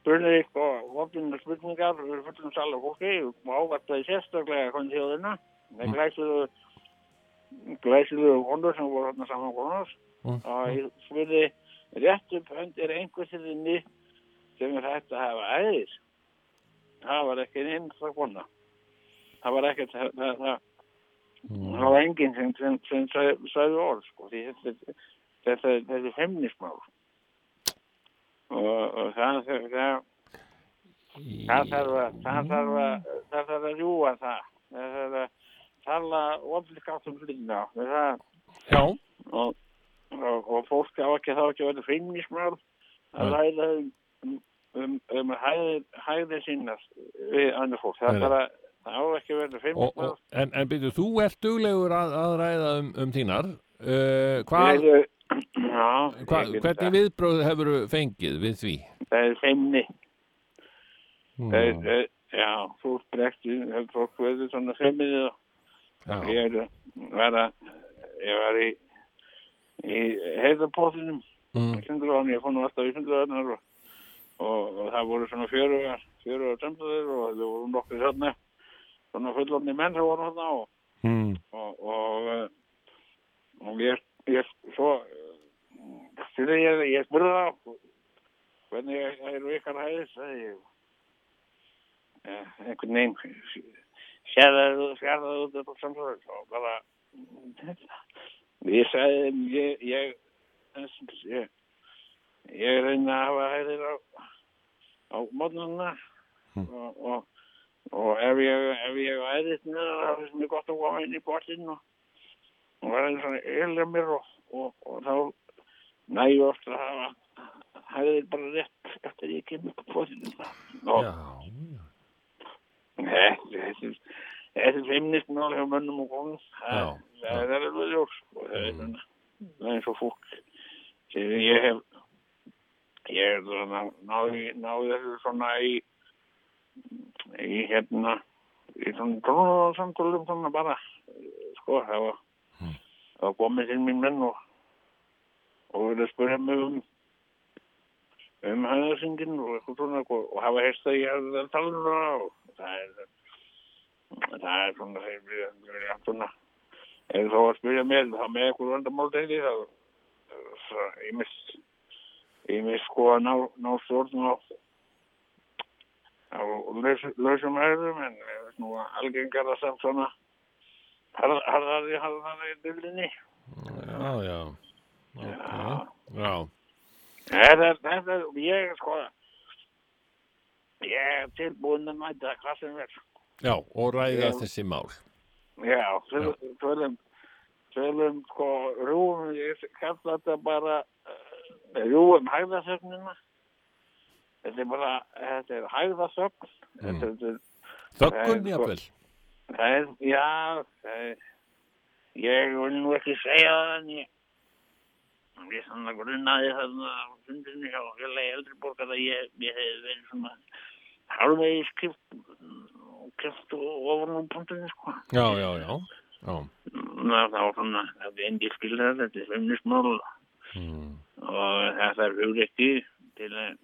spurði eitthvað opinna spurningar erum fullum sal af fólki og ávartaði sérstaklega hvernig þjóðina. Það glæsiðu glæsiðu vondur sem voru hérna saman konars Mm. og ég spurði rétt upp undir einhversiðinni sem er hægt að hafa æðis? Það var ekki einn það kona. Það var ekkert það, það, það, það var enginn sem, sem, sem sagði, sagði orð sko, þetta, er femnismál og, og það, það, það það þarf að það þarf að, það þarf að rjúa það. Það þarf að tala oflikátt um já, og, og, og fólk á ekki þá ekki að vera feimnismál að ræða um um, um, hæðir, hæðir sinnar við annar fólk. Það, nei. bara, það á ekki að feimnismál og, en, en byrju, þú ert duglegur að, að ræða um, um þínar, uh, hvað, Ég- Já, hva, hvernig viðbröð hefur fengið við því? það er feimni. Mm. Það er, eh, já, þú brekti, fólk veður svona og Já, ég er, var að, ég var í, í heiðapóðinum, mm, ég fór nú alltaf í sundurvæðanar og, og, og það voru svona fjörugar, fjörugar samtöður og það voru nokkuð þarna, svona fullorni menn sem voru þarna og, mm, og, og, eh, og ég, ég, svo, fyrir ég, ég spurði það, hvernig eru ykkar hæðis, sagði ég, eh, einhvern veginn, sérðaðu, sérðaðu út þetta samsvöld og bara, ég sagði, ég, ég, ég, ég reyna að hafa hæðir á, á mótnarna og, og, og ef ég, ef ég æðist niður, þá finnst mér gott að koma inn í bortinn og, og vera eins og eilja mér og þá næju oft að hafa hæðir bara rétt eftir ég kemur upp á bortinn og þetta er- feimnismál hjá mönnum og konum. Já, það það er alveg ljós og það er það eins og fólk sem ég hef ég er svona náði, náði þessu svona í í hérna í svona trónasamtölum svona bara sko. Það var það var komið til mín menn og og verið að spyrja mig um um hæðarsingin og eitthvað svona og, og hafa heist að ég hafði að tala það og það er það er svona við erum svona ef þú að spyrja mér þá með eitthvað vandamál því þá ég mis ég mis sko að ná, ná stjórn á á laus, lausum hæðum en það er nú algengar að samt svona harð- harðari harðari dildinni já, já, ok, já, Þetta er, þetta er, ég sko, ég er tilbúin að mæta hvað sem er. já, og ræða Já. þessi mál. Já, tölum, tölum, sko, rúum, ég kalla þetta bara uh, rúum hægðasögnina. Þetta er bara, þetta er hægðasögn. Mm. Er, Þöggun, er það er, já, það er, ég vil nú ekki segja það en ég, ég svona grunnaði þarna á fundinni hjá félagi Eldriborg að ég, ég hef verið svona halvvegi skipt skipt ofan á punktinni sko. Já, já, já, já, Það var svona, það er engi skilða þetta er feimnismál mm, og það er hugreikki til að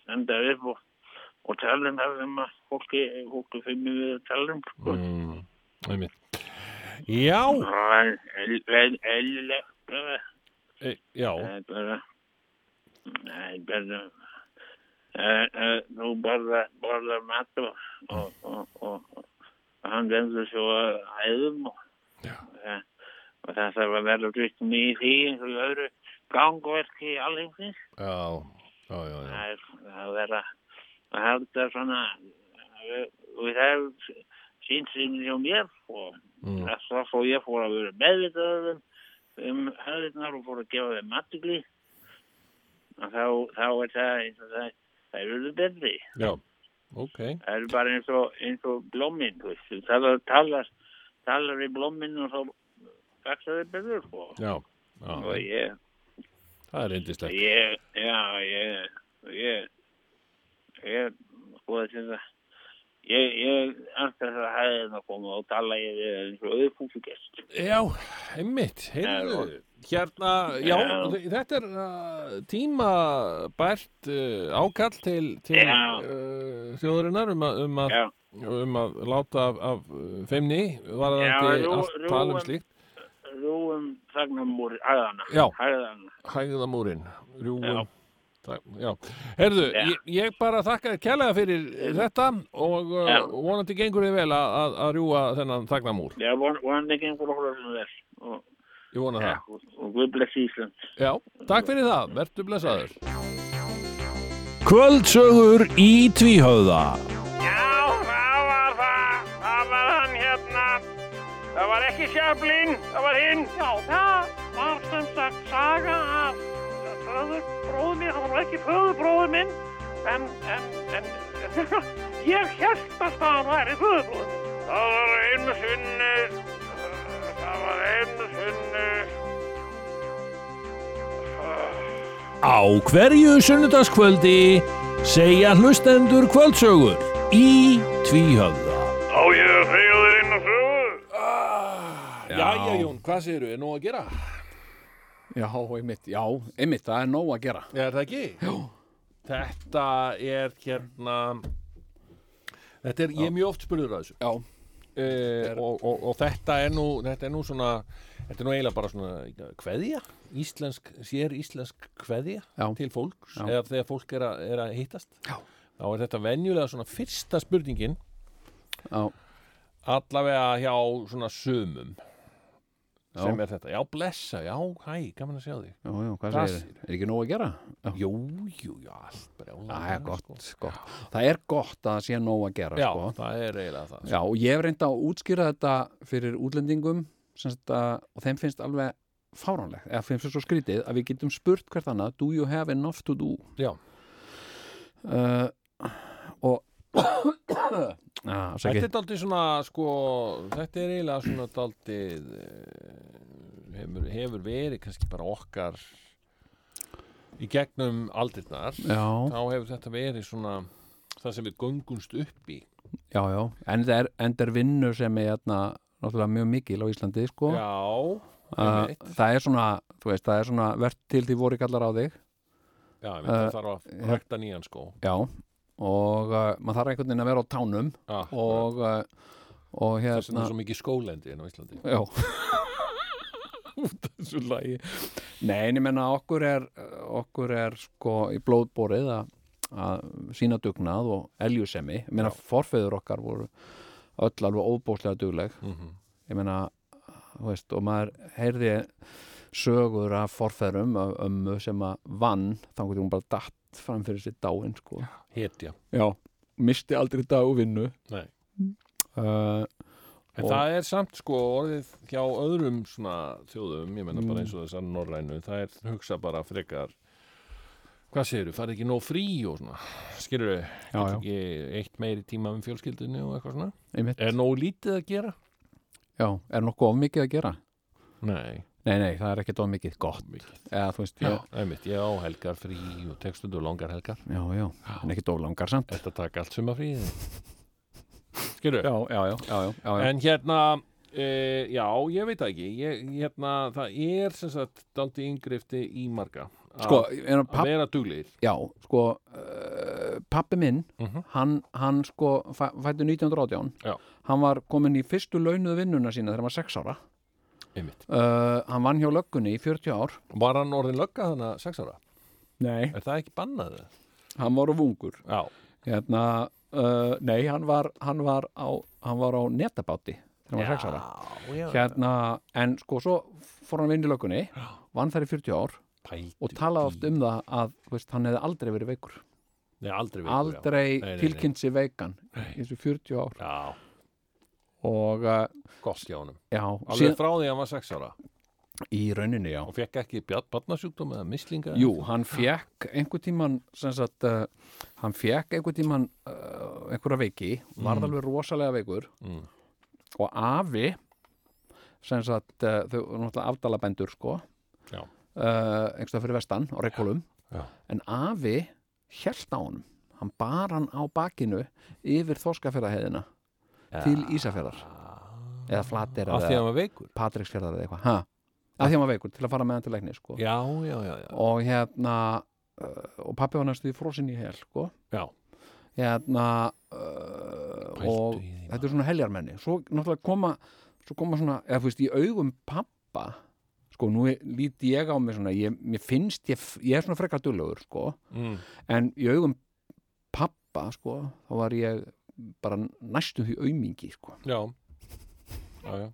standa upp og, og tala um það sem að fólki, fólki fimmir við að tala um sko. mm. Já, Það er eðlilegt bara. E, já, Það er bara, það er bara, eh, eh, nú borða, borða mat og, og, og, og, og hann vendur svo að hæðum og, eh, og það þarf að vera drukni í því eins og öðru gangverki í já. Það er að vera að halda svona, eh, það er sínsinn hjá mér og Mm, Þess að svo ég fór að vera meðvitaður um, höfðirnar og fór að gefa þeim matugli. Og þá, þá er það eins og það þær eru betri. Já, ok. Það eru bara eins og, eins og veist. Þú talar, talar, í blóminn og þá vaksa þau betur, sko. Já, Og já, ég, það er reyndislegt. ég, já, ég, ég, ég, sko þetta, ég, ég, anskar það að hæðin að koma og tala ég við eins og auðfúsugest. Já, einmitt, heyrðu, hérna, já, þetta er uh, tímabært uh, ákall til, til uh, þjóðurinnar um um um að láta af, af uh, feimni, varðandi Já, rú- allt tal um rúum- slíkt. rúum þagnamúr, hæðana. Já. Hæðana. Hægðamúrin, rjúum. Já. Heyrðu, Já. ég, ég bara þakka þér kærlega fyrir þetta og uh, Já. vonandi gengur þið vel að, að, rjúa þennan þagnamúr. Já, von, vonandi gengur okkur vel. Og, Ég vona ja, það. og, og Guð bless Ísland. Já, takk fyrir það, vertu blessaður. Kvöldsögur í tvíhöfða. Já, það var það. Það var hann hérna. Það var ekki Sjablin, það var hinn. Já, það var sem sagt saga af föðurbróður minn. Það var ekki föðurbróður minn, en, en, en, ég held að það væri föðurbróður minn. Það var einu sinni, það var einu sinni. Á hverju sunnudagskvöldi segja hlustendur kvöldsögur í tvíhöfða. Á ég að segja þér inn á sögu? Jæja, Jón, hvað segirðu, er nóg að gera? Já, einmitt, já, einmitt, það er nóg að gera Er það ekki? Já. Þetta er hérna, þetta er, ég er mjög oft spurður að þessu. Já, Uh, og, og, og þetta er nú þetta er nú svona þetta er nú eiginlega bara svona kveðja íslensk, sér íslensk kveðja Já. til fólks Já. eða þegar fólk er að, er að hittast Já. þá er þetta venjulega svona fyrsta spurningin já, allavega hjá svona sumum Já. sem er þetta, já blessa, já hæ, gaman að sjá þig já, já, hvað segir þið? Er ekki nóg að gera? Jú, jú, já, allt brjálæðilega, það er gott, sko. gott Það er gott að sé nóg að gera, já, sko það er eiginlega það Já, og ég hef reynd að útskýra þetta fyrir útlendingum að, og þeim finnst alveg fáránlegt, eða finnst svo skrítið að við getum spurt hvert annað, do you have enough to do? Já. Uh, og ah, Þetta er daldið svona, sko, þetta er eiginlega svona daldið, hefur, hefur verið kannski bara okkar í gegnum aldirnar, Já, þá hefur þetta verið svona það sem við göngumst upp í. já, já, en það er, er vinnu sem er hérna, náttúrulega mjög mikil á Íslandi, sko. Já, Uh, það er svona, þú veist, það er svona verðt til því voru kallar á þig. Já, einmitt, uh, það þarf að rækta nýjan skó. já, og uh, maður þarf einhvern veginn að vera á tánum Já, og, uh, og hérna er svo mikið skólendi inn á Íslandi. já. Út af þessu lagi. Nei, en ég menna okkur er okkur er sko í blóðborið að, að sína dugnað og eljusemi, ég menna forfeður okkar voru öll alveg óbóðslega dugleg. Mm ég menna, veist, og maður heyrði sögur af forfeðrum af ömmu sem að vann þannig að hún bara datt fram fyrir sér dáin sko. Hetja. já, misti aldrei dag og vinnu Nei. uh, En Og- það er samt sko orðið hjá öðrum svona þjóðum, ég menna Mm. bara eins og þessar norrænu, það er hugsa bara frekar, hvað segirðu, farið ekki nóg frí og svona, skilur þau, já, ekki eitt meiri tíma um fjölskyldunni og eitthvað svona? einmitt Er nóg lítið að gera? já, er nokkuð of mikið að gera? Nei, Nei, nei, það er ekkert of mikið gott mikið. eða veist, Já, já, einmitt, ég á helgar frí og tekstundu langar helgar. já, já, en ekkert of langar samt Þetta taka allt suma frí. Skilur já, já, já, já, já, já, já. En hérna, e, já, ég veit ekki, ég, hérna, það er sem sagt daldi yngrifti í marga. að- sko, en að papp, vera duglegir. já, sko uh, pappi minn Mhm. hann, hann sko fæ, fættu 1918 Já. hann var komin í fyrstu launuðu vinnuna sína þegar hann var 6 ára. Uh, hann vann hjá löggunni í 40 ár. Var hann orðin lögga þannig að sex ára? nei, Er það ekki bannað? hann var á vungur Já. hérna, uh, nei, hann var hann var á, hann var á netabáti þegar hann var 6 ára. já. hérna, en sko svo fór hann að vinna í löggunni vann þær í 40 ár Pældu og talaði oft um það að veist, hann hefði aldrei verið veikur. Nei, aldrei veikur, aldrei Nei, nei, tilkynnt sér veikan í þessu 40 ár. Já. Og uh, gott hjá já, Alveg frá því að hann var sex ára. í rauninni, já. Og fekk ekki barnasjúkdóm eða mislinga Jú, hann fekk einhver tíman sagt, uh, hann fekk einhver tíman uh, einhverja veiki, varð alveg rosalega veikur. Mm. og afi sem sagt, uh, þau voru náttúrulega afdalabendur sko. Einhverstað fyrir vestan á Reykjólum en afi hjælt á honum. Hann bar hann á bakinu yfir þorskafjörðaheiðina til Ísafjörðar eða flatir af því að hann var veikur Patricksfjörðar eða eitthvað ha? að því að hann var veikur til að fara með hann til lækni sko. já, já, já, já, og hérna uh, og pappi var næstu í frosin í hel sko. já. hérna uh, og því, þetta er svona heljarmenni svo náttúrulega koma svo koma svona, eða þú veist, í augum pappa sko, nú lít ég á mig svona, ég, mér finnst ég, ég er svona frekar dullugur, sko Mm. en í augum pappa, sko, þá var ég bara næstu því aumingi, sko já. já, já.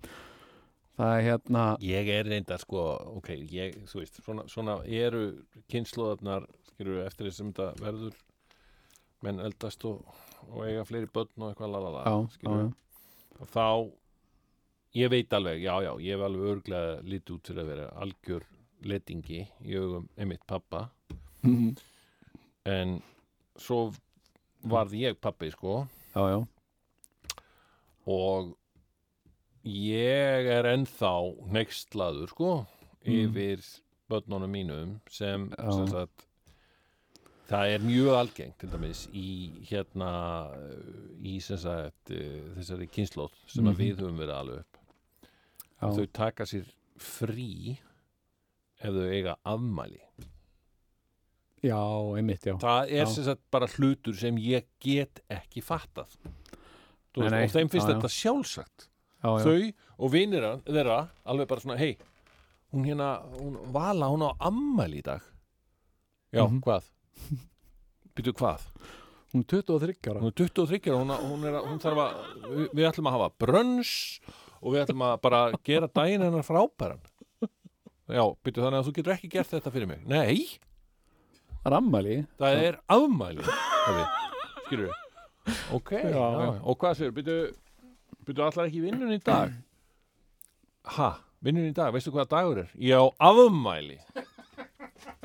það er hérna, Ég er reynda sko, ok, ég, þú veist, svona, svona eru kynnslóðarnar, skilur eftir þessum þetta verður menn eldast og, og eiga fleiri börn og eitthvað lalala, já, já, skilur já. og þá ég veit alveg, já, já, ég hef alveg örglega lítið út fyrir að vera algjör letingi í augum einmitt pappa Mhm. en svo varð ég pappi, sko já, já, og ég er ennþá neykslaður sko yfir börnunum mínum sem, sem sagt, það er mjög algengt til dæmis í hérna í sagt eh, þessari kynnslóð sem að við höfum verið alveg upp. Já. þau taka sér frí ef þau eiga afmæli já, einmitt, já það er Já. sem sagt bara hlutur sem ég get ekki fattað Nei, nei, og þeim finnst já, já. þetta sjálfsagt já, já. þau og vinir þeirra alveg bara svona, hei hún hérna, hún vala, hún á ammæli í dag já, Mhm. hvað? byrju hvað? hún er 23 ára hún er 23 ára, hún, hún, er, hún þarf að við, við ætlum að hafa brönns og við ætlum að bara gera daginn hennar frábæran já, byrju þannig að þú getur ekki gert þetta fyrir mig nei, það er ammæli það er afmæli skilur ok, já, já. og hvað sér, byrju byrju allar ekki vinnun í dag? Ha, vinnun í dag, veistu hvað dagur er? ég á afmæli.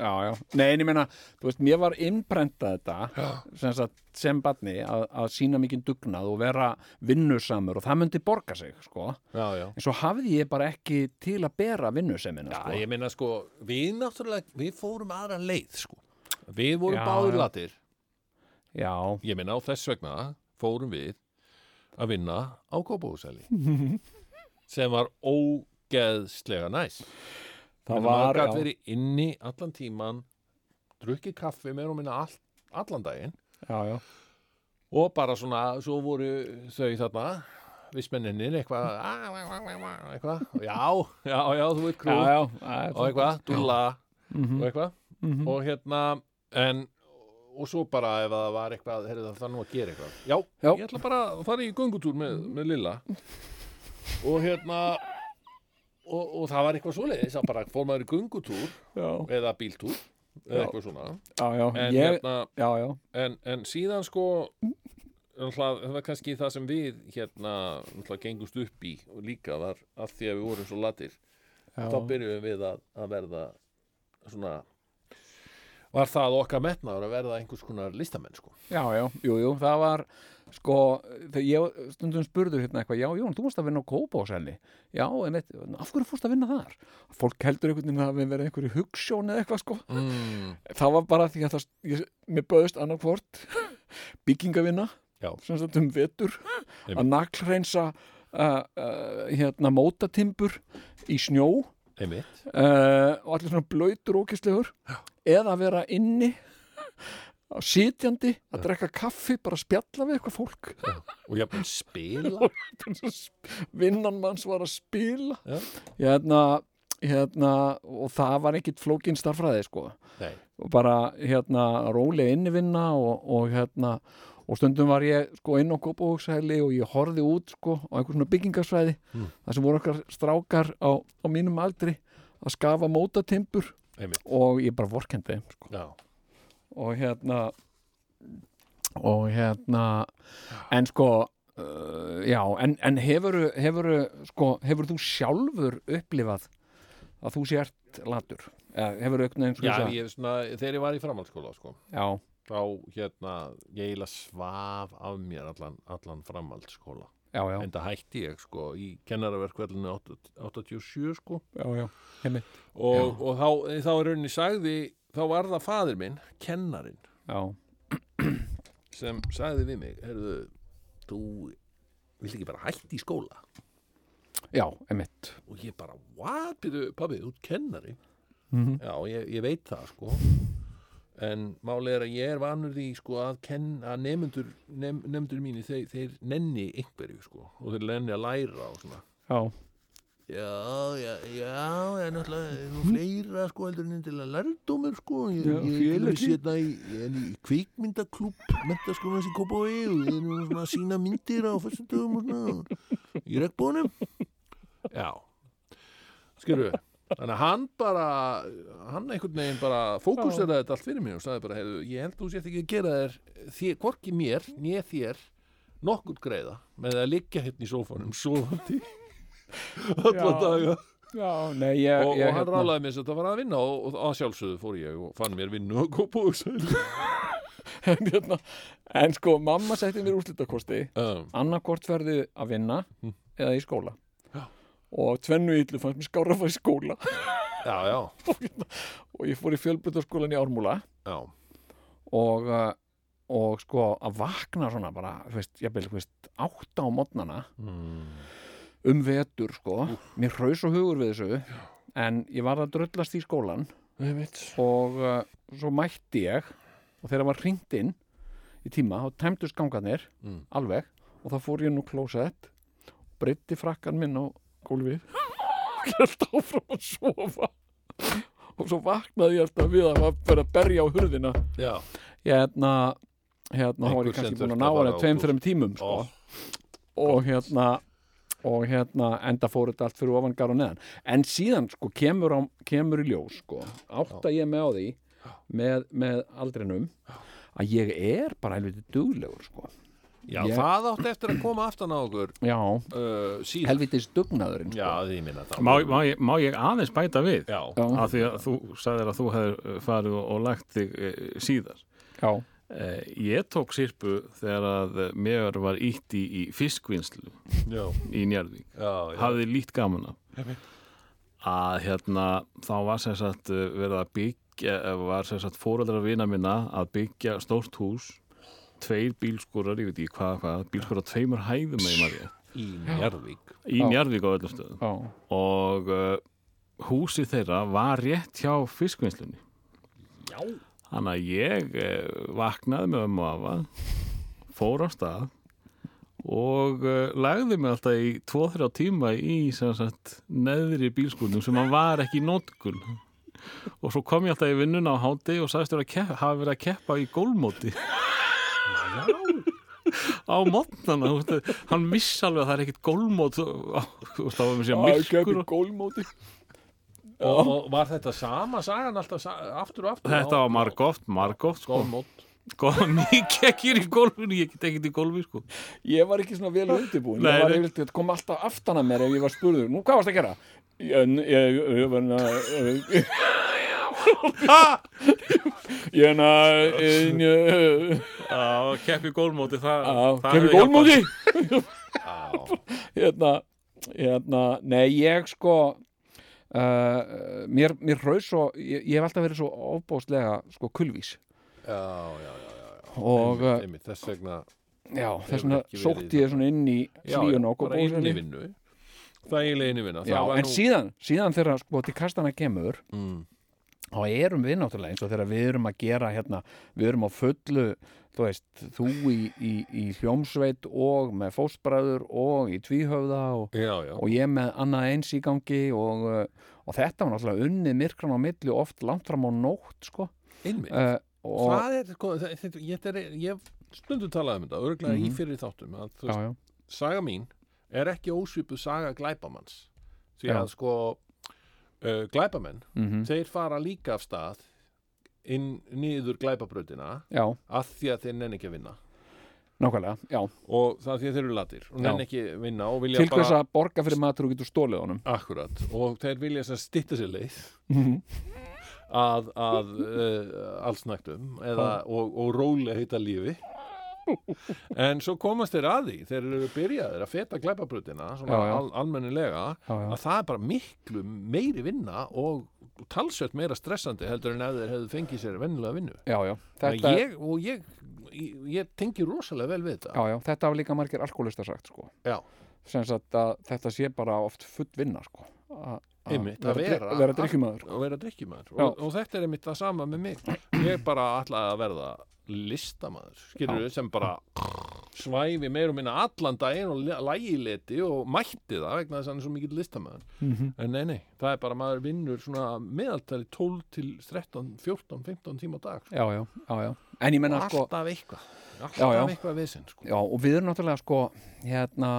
Já, já, nei, en ég meina þú veist, mér var innprentað þetta sem, sagt, sem barni að, að sína mikið dugnað og vera vinnusamur og það myndi borga sig, sko. Já, já. En svo hafði ég bara ekki til að bera vinnusemina, Já, sko. ég meina sko, við náttúrulega, við fórum aðra leið sko. Við vorum báður latir, já, ég meina á þess vegna fórum við að vinna á Kópahúsæli sem var ógeðslega næs. það var gætt já, verið inni allan tíman, drukkið kaffi með og minna all, allan daginn. Já, já, og bara svona, svo voru þau þarna, vissmenninir eitthvað, eitthvað, já, já, já, þú veit krú og eitthvað, dúlla Mhm, og eitthvað. Mhm. og hérna en og svo bara ef það var eitthvað heyrðu, það þarf nú að gera eitthvað. Já, Já. ég ætla bara að fara í göngutúr með, með Lilla. Og hérna og, og það var eitthvað svoleiðis að bara fór maður í göngutúr já, eða bíltúr eða eitthvað svona. Já, já, en, ég, hérna, já, já. En, en síðan sko það var kannski það sem við hérna gengust upp í og líka var að því að við vorum svo latir þá byrjuðum við að, að verða svona var það okkar metnaður að verða einhvers konar listamenn sko? Já, já, jú, jú, það var sko, þegar ég stundum spurður hérna eitthvað, já, Jón, þú varst að vinna á Kópáselni já, en veit, af hverju fórst að vinna þar? Fólk heldur einhvern veginn að við verið einhverju hugssjón eða eitthvað, sko. Mm. það var bara því að það, ég, mér böðust annarkvort byggingavinna sem sagt um vetur að naglhreinsa uh, uh, hérna mótatimbur í snjó. Uh, og allir svona blöytur ókistlegur eða að vera inni á sitjandi að drekka kaffi bara að spjalla við eitthvað fólk og ég búin spila vinnan manns var að spila Já. hérna, hérna og það var ekkit flókin starfræði sko Nei. og bara hérna rólega innivinna og, og hérna og stundum var ég sko inn á Kópavóksæli og ég horfði út sko á einhver svona byggingarsvæði Mm. þar sem voru okkar strákar á, á mínum aldri að skafa mótatimbur einmitt. Og ég bara vorkendi sko. og hérna og hérna en sko uh, já, en, en hefur hefur, sko, hefur þú sjálfur upplifað að þú sért latur? Eða hefur aukn eins og Já, þess ég, svona, þegar ég var í framhaldsskóla sko, já, þá hérna ég eiginlega svaf af mér allan, allan framhaldsskóla já, já, en það hætti ég sko í kennaraverkvælinu 87 sko. Já, og, og þá, þá er rauninni sagði þá var það faðir minn, kennarin já, sem sagði við mig heyrðu, þú vilt ekki bara hætti í skóla? Já, heimitt og ég bara, what, pabbi, þú ert kennari? Mm já, ég, ég veit það sko en málið er að ég er vanur því sko að, að nefnendur nef, nefnendur mínir, þeir, þeir nenni einhverju sko og þeir nenni að læra og svona. Já, Já, já, já, ég er náttúrulega nú fleira sko heldur en til að lærdómur sko. Ég, Já, ég, ég, félagi. ég, ég, ég er í kvikmyndaklúb mentaskólans í Kópavogi og ég er nú svona að sína myndir á fyrstu dögum og svona. Í regnbónum Já. Skilur við Þannig að hann bara, hann einhvern veginn bara fókuseraði þetta allt fyrir mig og sagði bara, heyrðu, ég held þú sért ekki að gera þér þér, hvorki mér, né þér nokkur greiða með að liggja hérna í sófanum sofandi alla daga. Já, nei, ég, og, ég og hann rálaði mér sem þetta var að vinna og, og að sjálfsögðu fór ég og fann mér vinnu og góð búðsæl en, hérna, en sko, mamma setti mér úrslitakosti. Um, annarkvort verði að vinna Mm. eða í skóla. Og tvennu illu fannst mér skára að fara í skóla. Já, já, og ég fór í fjölbrytarskólan í Ármúla. Já. Og, uh, og sko að vakna svona bara, þú veist, ég þú veist, átta á modnana mm. um vetur, sko. Mér hraus og hugur við þessu en ég var að drullast í skólan og uh, svo mætti ég og þegar var hringt inn í tíma, þá tæmdust gangarnir Mm. alveg og þá fór ég nú klósett breytti frakkan minn á gólfið. Og held áfram að sofa. Og svo vaknaði ég alltaf við að vera að berja á hurðina. Já, hérna hérna var ég kannski búin að ná að hana fara á tveim, klósett. þreim tímum sko. Og hérna og hérna enda fór þetta allt fyrir ofan gar og neðan. En síðan sko kemur, á, kemur í ljós sko, átta ég með á því með, með aldrinum að ég er bara helviti duglegur sko já Ég- það átti eftir að koma aftan á okkur já, uh, síðan helvitis dugnaðurinn Já, sko. því ég minna það Má, má, ég, má ég aðeins bæta við? Já, já, Af því að þú sagðir að þú hefur farið og, og lagt þig e, síðar. já, E, ég tók sirpu þegar að mér var ítt í, í fiskvinnslu já, í Njarðvík. já, já. Hafði lít gaman af. Að hérna, þá var sem sagt eh, verið að byggja, eh, var sem sagt fóreldrar vina minna að byggja stórt hús, tveir bílskúrar, ég veit ekki hvað, hvað, bílskúrar á tveimur hæðum með maður Í Njarðvík. Í. Njarðvík á öllum stöðum. já, og uh, húsið þeirra var rétt hjá fiskvinnslunni. Já. Þannig að ég uh, vaknaði með ömmu og afa fór á stað og uh, lagði mig alltaf í 2-3 tíma í sem sagt, neðri bílskúrnum sem hann var ekki í nótkun og svo kom ég alltaf í vinnuna á háti og sagðist að hafa verið að keppa í gólmóti á mótnana hann vissi alveg að það er ekkit gólmót og þá var mér sér myrkur og gólmóti. Og, og var þetta sama sagan alltaf aftur og aftur? Þetta var margóft, margóft sko. Skólmót Góð mikið ekki í gólfinu, ég get ekkert í gólfi sko. ég var ekki svona vel undirbúin Nei, ég var þetta kom alltaf aftan að mér ef ég var spurður, nú hvað varst að gera? Ég, ég, ég var ég er að keppi gólmóti það, það hefur gólmóti hérna, hérna, nei ég sko uh, mér, mér hraus svo ég, ég hef alltaf verið svo ofbóðslega sko kulvís. Já, já, já, já, já. og uh, einmitt, einmitt, þess vegna já, þess vegna sótti ég svona inn í já, hlíun og bara inn í vinnu. Þægilega inn í vinna já, Það var en nú- síðan, síðan þegar sko til kastana kemur mm, þá erum við náttúrulega eins og þegar við erum að gera hérna, við erum á fullu þú veist, þú í, í, í hljómsveit og með fóstbræður og í tvíhöfða og, Já, já, og ég með annað eins í gangi og, uh, og þetta var náttúrulega unnið myrkran á milli og oft langt fram á nótt sko. Einmitt. Uh, og, Það er, sko, ég, er, ég hef stundum talað um þetta, örgulega í Mhm. fyrir þáttum að veist, já, saga mín er ekki ósvipuð saga glæpamanns. Því að sko uh, glæpamenn, mm þeir fara líka af stað inn niður glæpabrautina já, að því að þeir nenni ekki að vinna. Nákvæmlega, já. Og það því að þeir eru latir og nenn ekki vinna og vilja til bara að borga fyrir matur og getur stólið honum? Akkurat og þeir vilja þess að stytta sér leið Mhm. að, að uh, allsnægtum eða, og, og rólega heita lífi en svo komast þeir að því þeir eru byrjaðir að feta glæpabrutina svona al, almennilega að það er bara miklu meiri vinna og talsvert meira stressandi heldur en ef þeir hefðu fengið sér vennilega vinnu. Já, já, Þetta... ég, og ég, ég, ég tengi rosalega vel við þetta. Já, já, þetta hafa líka margir alkoholistar sagt sko. Að þetta sé bara oft full vinna sko. Að Einmitt, að vera, vera- og drikkjumæður Já. og, og þetta er einmitt það sama með mig. Ég bara ætlaði að verða listamæður skilur við sem bara svæfi meir og minna allan daginn og lægileti og mætti það vegna þess að hann er svo mikill listamæður Mhm. en nei, nei, það er bara maður vinnur svona meðaltali 12 til 13, 14, 15 tíma á dag sko. já, já, já, já en ég menna sko alltaf eitthvað alltaf eitthvað við sinn sko. Já, og við erum náttúrulega sko hérna,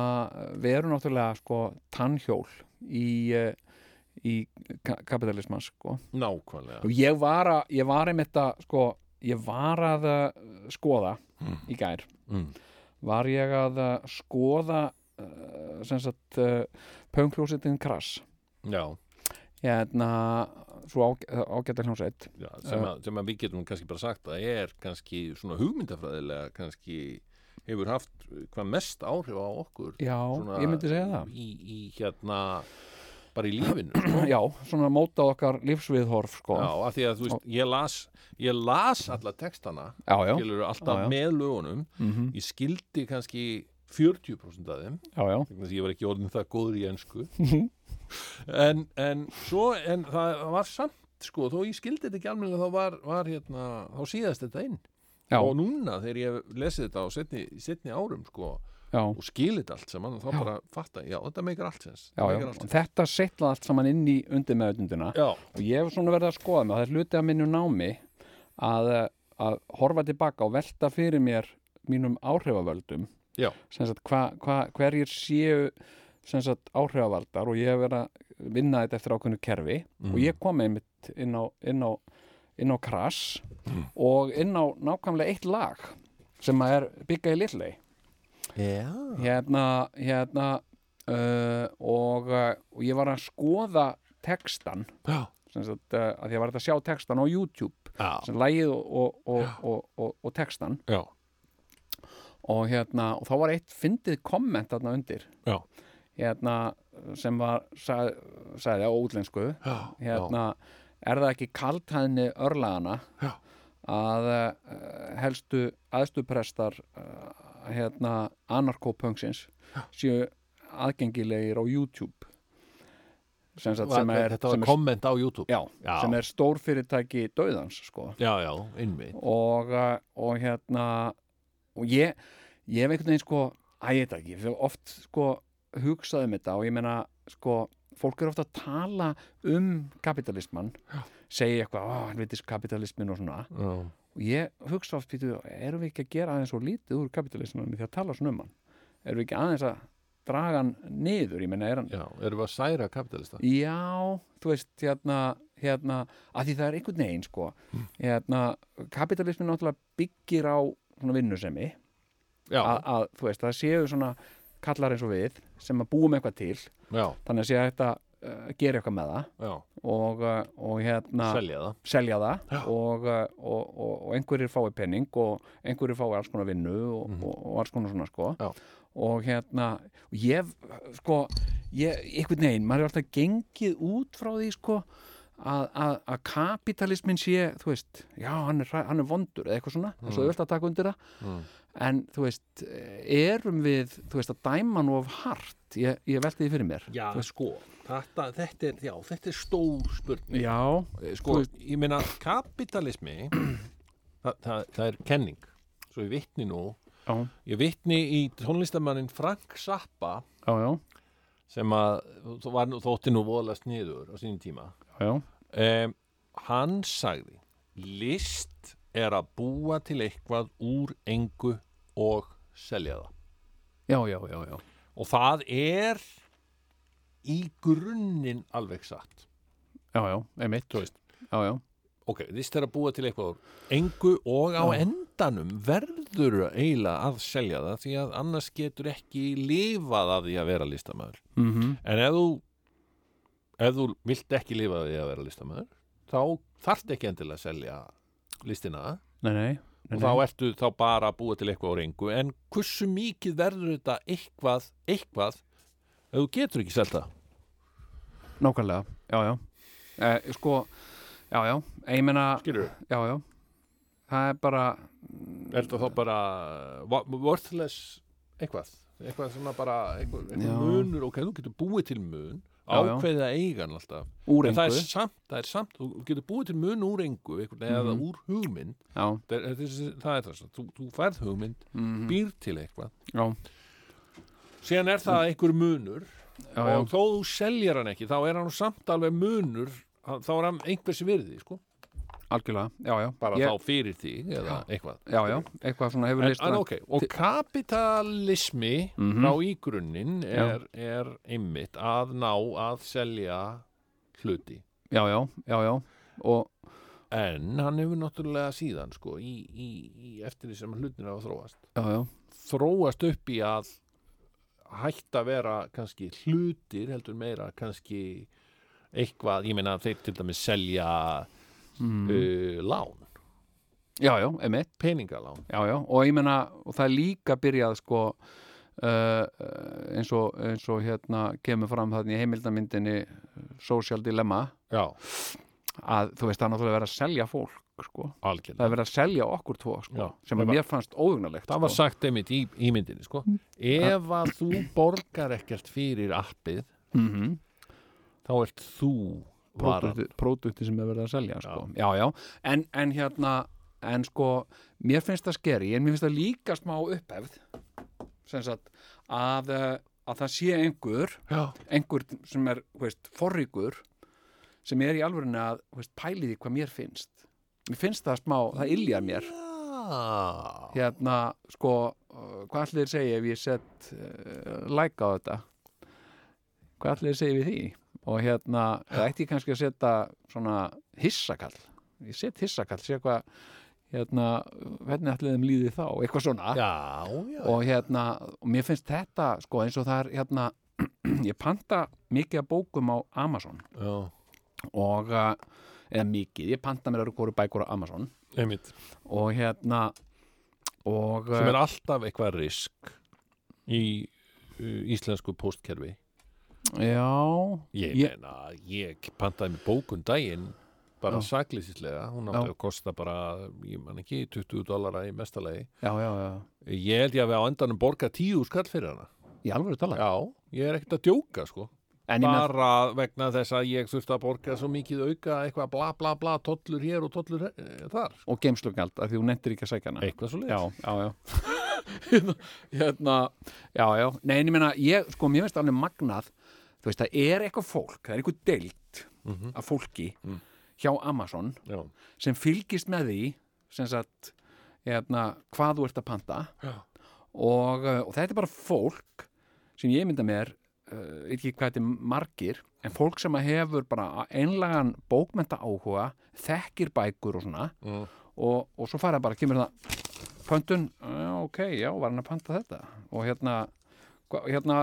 við erum náttúrulega sko tannhjól í, eh, í ka kapitalismans sko. nákvæmlega og ég var að, ég var einmitt að sko, ég var að uh, skoða í gær, mm. var ég að uh, skoða uh, sem sagt uh, pöngljósitin krass. Já, hérna, svo ág ágæta hljómsveit. Sem, að, sem að við getum kannski bara sagt að er kannski svona hugmyndafræðilega kannski hefur haft hvað mest áhrif á okkur Já, ég myndi segja það. í, í hérna bara í lífinu sko. Já, svona mótað okkar lífsviðhorf sko. Já, af því að þú veist, ég las ég las alla textana já, já, skilur alltaf Já, með lögunum Mhm. ég skildi kannski 40% af þeim já, já. vegna þess að ég var ekki orðin það góður í ensku Mhm. en, en svo en það var samt sko, þó ég skildi þetta ekki almennilega þá var, var hérna, þá síðast þetta inn Já. og núna þegar ég lesið þetta á setni, setni árum sko já. og skilið allt saman þá bara fatta, já þetta meikar allt sens. Já, já, og þetta setla allt saman inn í undir meðutundina já, og ég hef svona verið að skoða mig og það er hluti af minnu námi að, að horfa tilbaka og velta fyrir mér mínum áhrifavöldum. Já. sagt hva, hva, hverjir séu sagt áhrifavaldar og ég hef verið að vinna þetta eftir ákveðnu kerfi. Mm. og ég kom einmitt inn á, inn á, inn á krass og inn á nákvæmlega eitt lag sem að er byggja í lillei já. hérna, hérna uh, og, uh, og ég var að skoða textan sem sagt, uh, að ég var að sjá textan á YouTube sem lægið og, og, og, og, og, og textan og hérna, og þá var eitt fyndið komment þarna undir. Hérna, sem var sag, sagði á útlensku hérna, er það ekki kaltæðni örlagana Já. að uh, helstu aðstuprestar uh, hérna, anarkópungsins séu aðgengilegir á YouTube sem, sagt, sem er, þetta sem var er, komment á YouTube já, Já. sem er stórfyrirtæki dauðans sko. já, já, innmitt og, uh, og hérna og ég, ég hef einhvern veginn sko að ég veit ekki, ég hef oft sko hugsað um þetta og ég meina sko fólk er ofta að tala um kapitalisman segja eitthvað, ó, helvitis kapitalismin og svona já. Og ég hugsa oft, býtu, erum við ekki að gera aðeins svo lítið úr kapitalismanum því að tala svona um hann? Erum við ekki aðeins að draga hann niður, ég meina, er hann já, erum við að særa kapitalista Já, þú veist, hérna, hérna, að því það er einhvern veginn, sko, hérna, kapitalismin náttúrulega byggir á svona vinnusemi, að, að, þú veist, það séu svona kallar eins og við, sem að búum eitthvað til, já, þannig að sé að þetta gera eitthvað með það. Og, uh, og hérna, selja það. selja það Já. og, og, og, einhverjir fái penning og einhverjir fái alls konar vinnu og, og, og alls konar svona, sko, Já. og hérna, ég, sko, ég, einhvern veginn, maður er alltaf gengið út frá því, sko, að, að, að kapitalismin sé, þú veist, já, hann er, hann er vondur eða eitthvað svona, þess að þú vilt að taka undir það, Mm. En þú veist, erum við, þú veist, að dæma nú of hart, ég, ég velti því fyrir mér. já, sko, þetta, þetta er já, þetta er stór spurning. Já, Eh, sko, veist- ég meina kapitalismi það, það, það er kenning. Svo ég vitni nú. Já, ég vitni í tónlistamannin Frank Zappa já, sem að þótti nú voðlega sniður á sínum tíma. Um, hann sagði list er að búa til eitthvað úr engu og selja það já, já, já, já. og það er í grunninn alveg satt Já, já, einmitt, þú veist já, já, ok, þýst er að búa til eitthvað úr engu og á Já. endanum verður eiginlega að selja það því að annars getur ekki lifað af því að vera listamæður mm -hmm. en ef þú ef þú vilt ekki lifa af því að vera listamæður þá þarft ekki endilega að selja listina. Nei, nei, nei, og þá ertu þá bara að búa til eitthvað úr engu en hversu mikið verður þetta eitthvað, eitthvað ef þú getur ekki selta nákvæmlega, já, já. Eh, sko, já, já. Ég meina, skilur já, já. Það er bara Er þetta þá bara worthless eitthvað? Eitthvað svona bara, eitthvað, eitthvað munur, ok, þú getur búið til mun. Ákveðið að eiga hann alltaf. úr En það er engu. samt, það er samt, þú getur búið til mun úr engu, eitthvað, eða Mhm. úr hugmynd, já, það er, það er, það er það, þú, þú færð hugmynd, mm býr til eitthvað. já, Síðan er það einhver munur já, já, og þó þú seljar hann ekki, þá er hann samt alveg munur, þá er hann einhversi virði, sko, algjörlega, já, já. Bara ég, þá fyrir þig eða eitthvað. já, já, eitthvað svona hefur En, en ok, og kapitalismi Mhm. frá í grunninn Já. er, er einmitt að ná að selja hluti. Já, já, já, já. Og en hann hefur náttúrulega síðan sko, í, í, í eftir því sem hlutin hafa þróast. Já, já, þróast upp í að hætta að vera kannski hlutir heldur meira kannski eitthvað, ég meina þeir til dæmis selja mm. uh, lán, já, já, emitt peningalán. Já, já, og ég meina, og það er líka byrjað sko uh, eins, og, eins og hérna kemur fram þarna í heimildamyndinni Social Dilemma. Já, að þú veist, það er náttúrulega verið að selja fólk sko. það algjörlega er verið að selja okkur tvo sko, Já, sem var- mér fannst óhugnalegt Það var sko. sagt einmitt í, í myndinni sko. Ef að þú borgar ekkert fyrir appið mm þá ert þú pródukti, pródukti sem er verið að selja sko. já, já, en, en hérna en sko, mér finnst það skeri en mér finnst það líka smá upphefð sem sagt að, eh, að það sé einhver einhver sem er, veist, forríkur sem er í alvörinu að veist, pæli því hvað mér finnst. Mér finnst það smá, það iljar mér. Já. hérna, sko uh, hvað allir segja ef ég set uh, like á þetta? Hvað allir segja við því og hérna, það ætti ég kannski að setja svona hissakall? Ég set hissakall, sé hvað hérna, hvernig þeim líði þá? Eitthvað svona. Já, já, og hérna, og mér finnst þetta sko eins og það er hérna ég panta mikið af bókum á Amazon. Já. og uh, eða mikið, ég panta mér að eru bækur á Amazon. Einmitt. og hérna og Sem er alltaf eitthvað risk í uh, íslensku postkerfi já. Ég Ég- meina, ég pantaði mér bókun daginn bara saklýsislega. Hún átti að kosta bara, ég man ekki 20 dollara í mestalegi já, já, já, Ég held ég að við á endanum borga 10 skall fyrir hana. Í alvöru tala? Já, ég er ekkert að djóka sko. En ég með, bara vegna þess að ég þurfti að borga svo mikið auka eitthvað bla bla bla tollur hér og tollur e, þar og geimslugjald, af því hún nettir ekki að sækja hana. Eitthvað svo já, já, já. Hérna, já, já. Nei, en ég meina, ég, sko, mér finnst alveg magnað þú veist, það er eitthvað fólk það er eitthvað deilt Mhm. af fólki Mm. hjá Amazon já, sem fylgist með því sem sagt, hérna, hvað þú ert að panta og, uh, og þetta er bara fólk sem ég mynda mér uh, ekki hvað þetta er margir en fólk sem að hefur bara einlagan bókmenta áhuga þekkir bækur og svona Mm. og, og svo fara bara, kemur það pöntun, ok, já, var hann að panta þetta og hérna hva- hérna,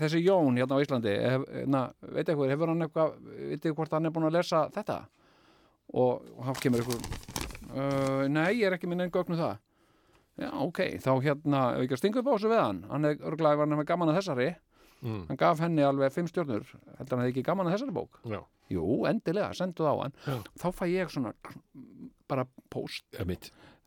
þessi Jón hérna á Íslandi hef, hérna, veit eitthvað, hefur hann eitthvað veit eitthvað hvort hann er búin að lesa þetta? Og, og hann kemur eitthvað uh, nei, ég er ekki minn einn gögnu það. Já, ok, þá hérna ef ekki að stinga upp á þessu við hann hann er ef hann hefur gaman að þessari. Mm. hann gaf henni alveg fimm stjórnur heldur hann ekki gaman að þessari bók? Já. jú, endilega, sendu það á hann. Já. þá fæ ég svona bara post,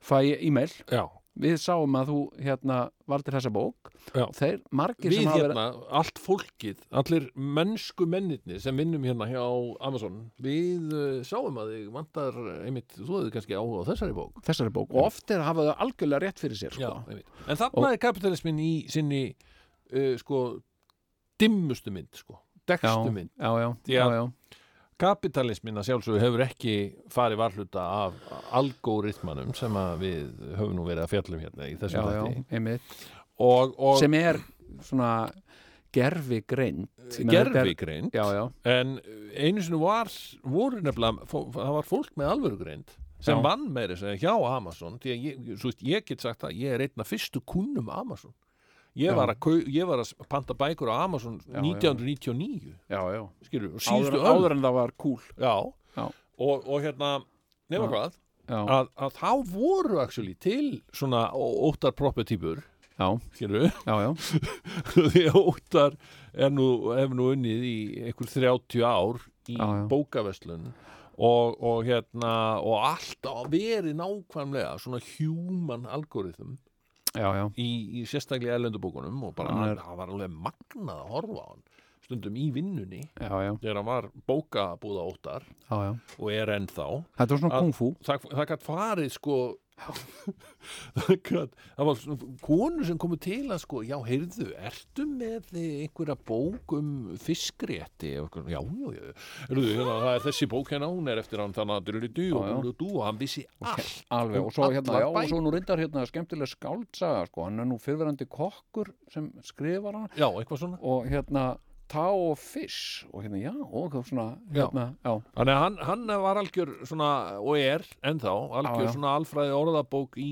fæ ég e-mail. Já. Við sáum að þú hérna valdir þessa bók Já. þeir margir Við sem hafa hérna, allt fólkið, allir mennsku mennirni sem vinnum hérna hjá Amazon, við uh, sáum að þig vantar einmitt, þú hefði kannski áhuga á þessari bók. þessari bók og oft er að hafa þau algjörlega rétt fyrir sér sko. einmitt. En þarna er kapitalismin í sinni uh, sko dimmustu mynd, sko, dekstu mynd. já, já, já, að- já, Kapitalismin að sjálfsögðu hefur ekki farið varhluta af algoritmanum sem að við höfum nú verið að fjallum hérna í þessum og sem er svona gerfi greind gerfigreind Já, já, en einu sinni var voru nefnilega, það var fólk með alvöru greind sem Já. vann meiri segja hjá Amazon. Því að ég, veist, ég get sagt að ég er einn af fyrstu kunnum Amazon ég var, að, ég var að panta bækur á Amazon Já, já. 1999 já, já. skilur, og Áður, síðustu öll áður en það var cool já, Já. Og, og hérna nema hvað, að, að þá voru actually til svona óttar proppetýpur. Já, skilur já, já, því að óttar er nú, nú unnið í einhver 30 ár í bókaverslun. Og, og hérna og alltaf verið nákvæmlega svona human algorithm já, já. í, í sérstaklega erlendubókunum og bara Hann er- var alveg magnað að horfa á hann stundum í vinnunni þegar hann var bókabúða óttar já, já. og er ennþá Þetta var svona Að- kung fu það, það gætt farið sko það, var konur sem komu til að sko já, heyrðu, ertu með einhverja bók um fiskrétti? Já, já, já, heyrðu, hérna, það er þessi bók hérna, hún er eftir hann þannig að dyrri og, Já, já. og, hann vissi allt Alveg, um og svo hérna, já, og svo nú reyndar hérna skemmtileg skáldsaga, sko, hann er nú fyrverandi kokkur sem skrifar hann. Já, eitthvað svona. Og hérna tá og fish og hérna, já, og svona Já. hérna, já, þannig að hann, hann var algjör svona, og er ennþá, algjör Já, já. svona alfræði orðabók í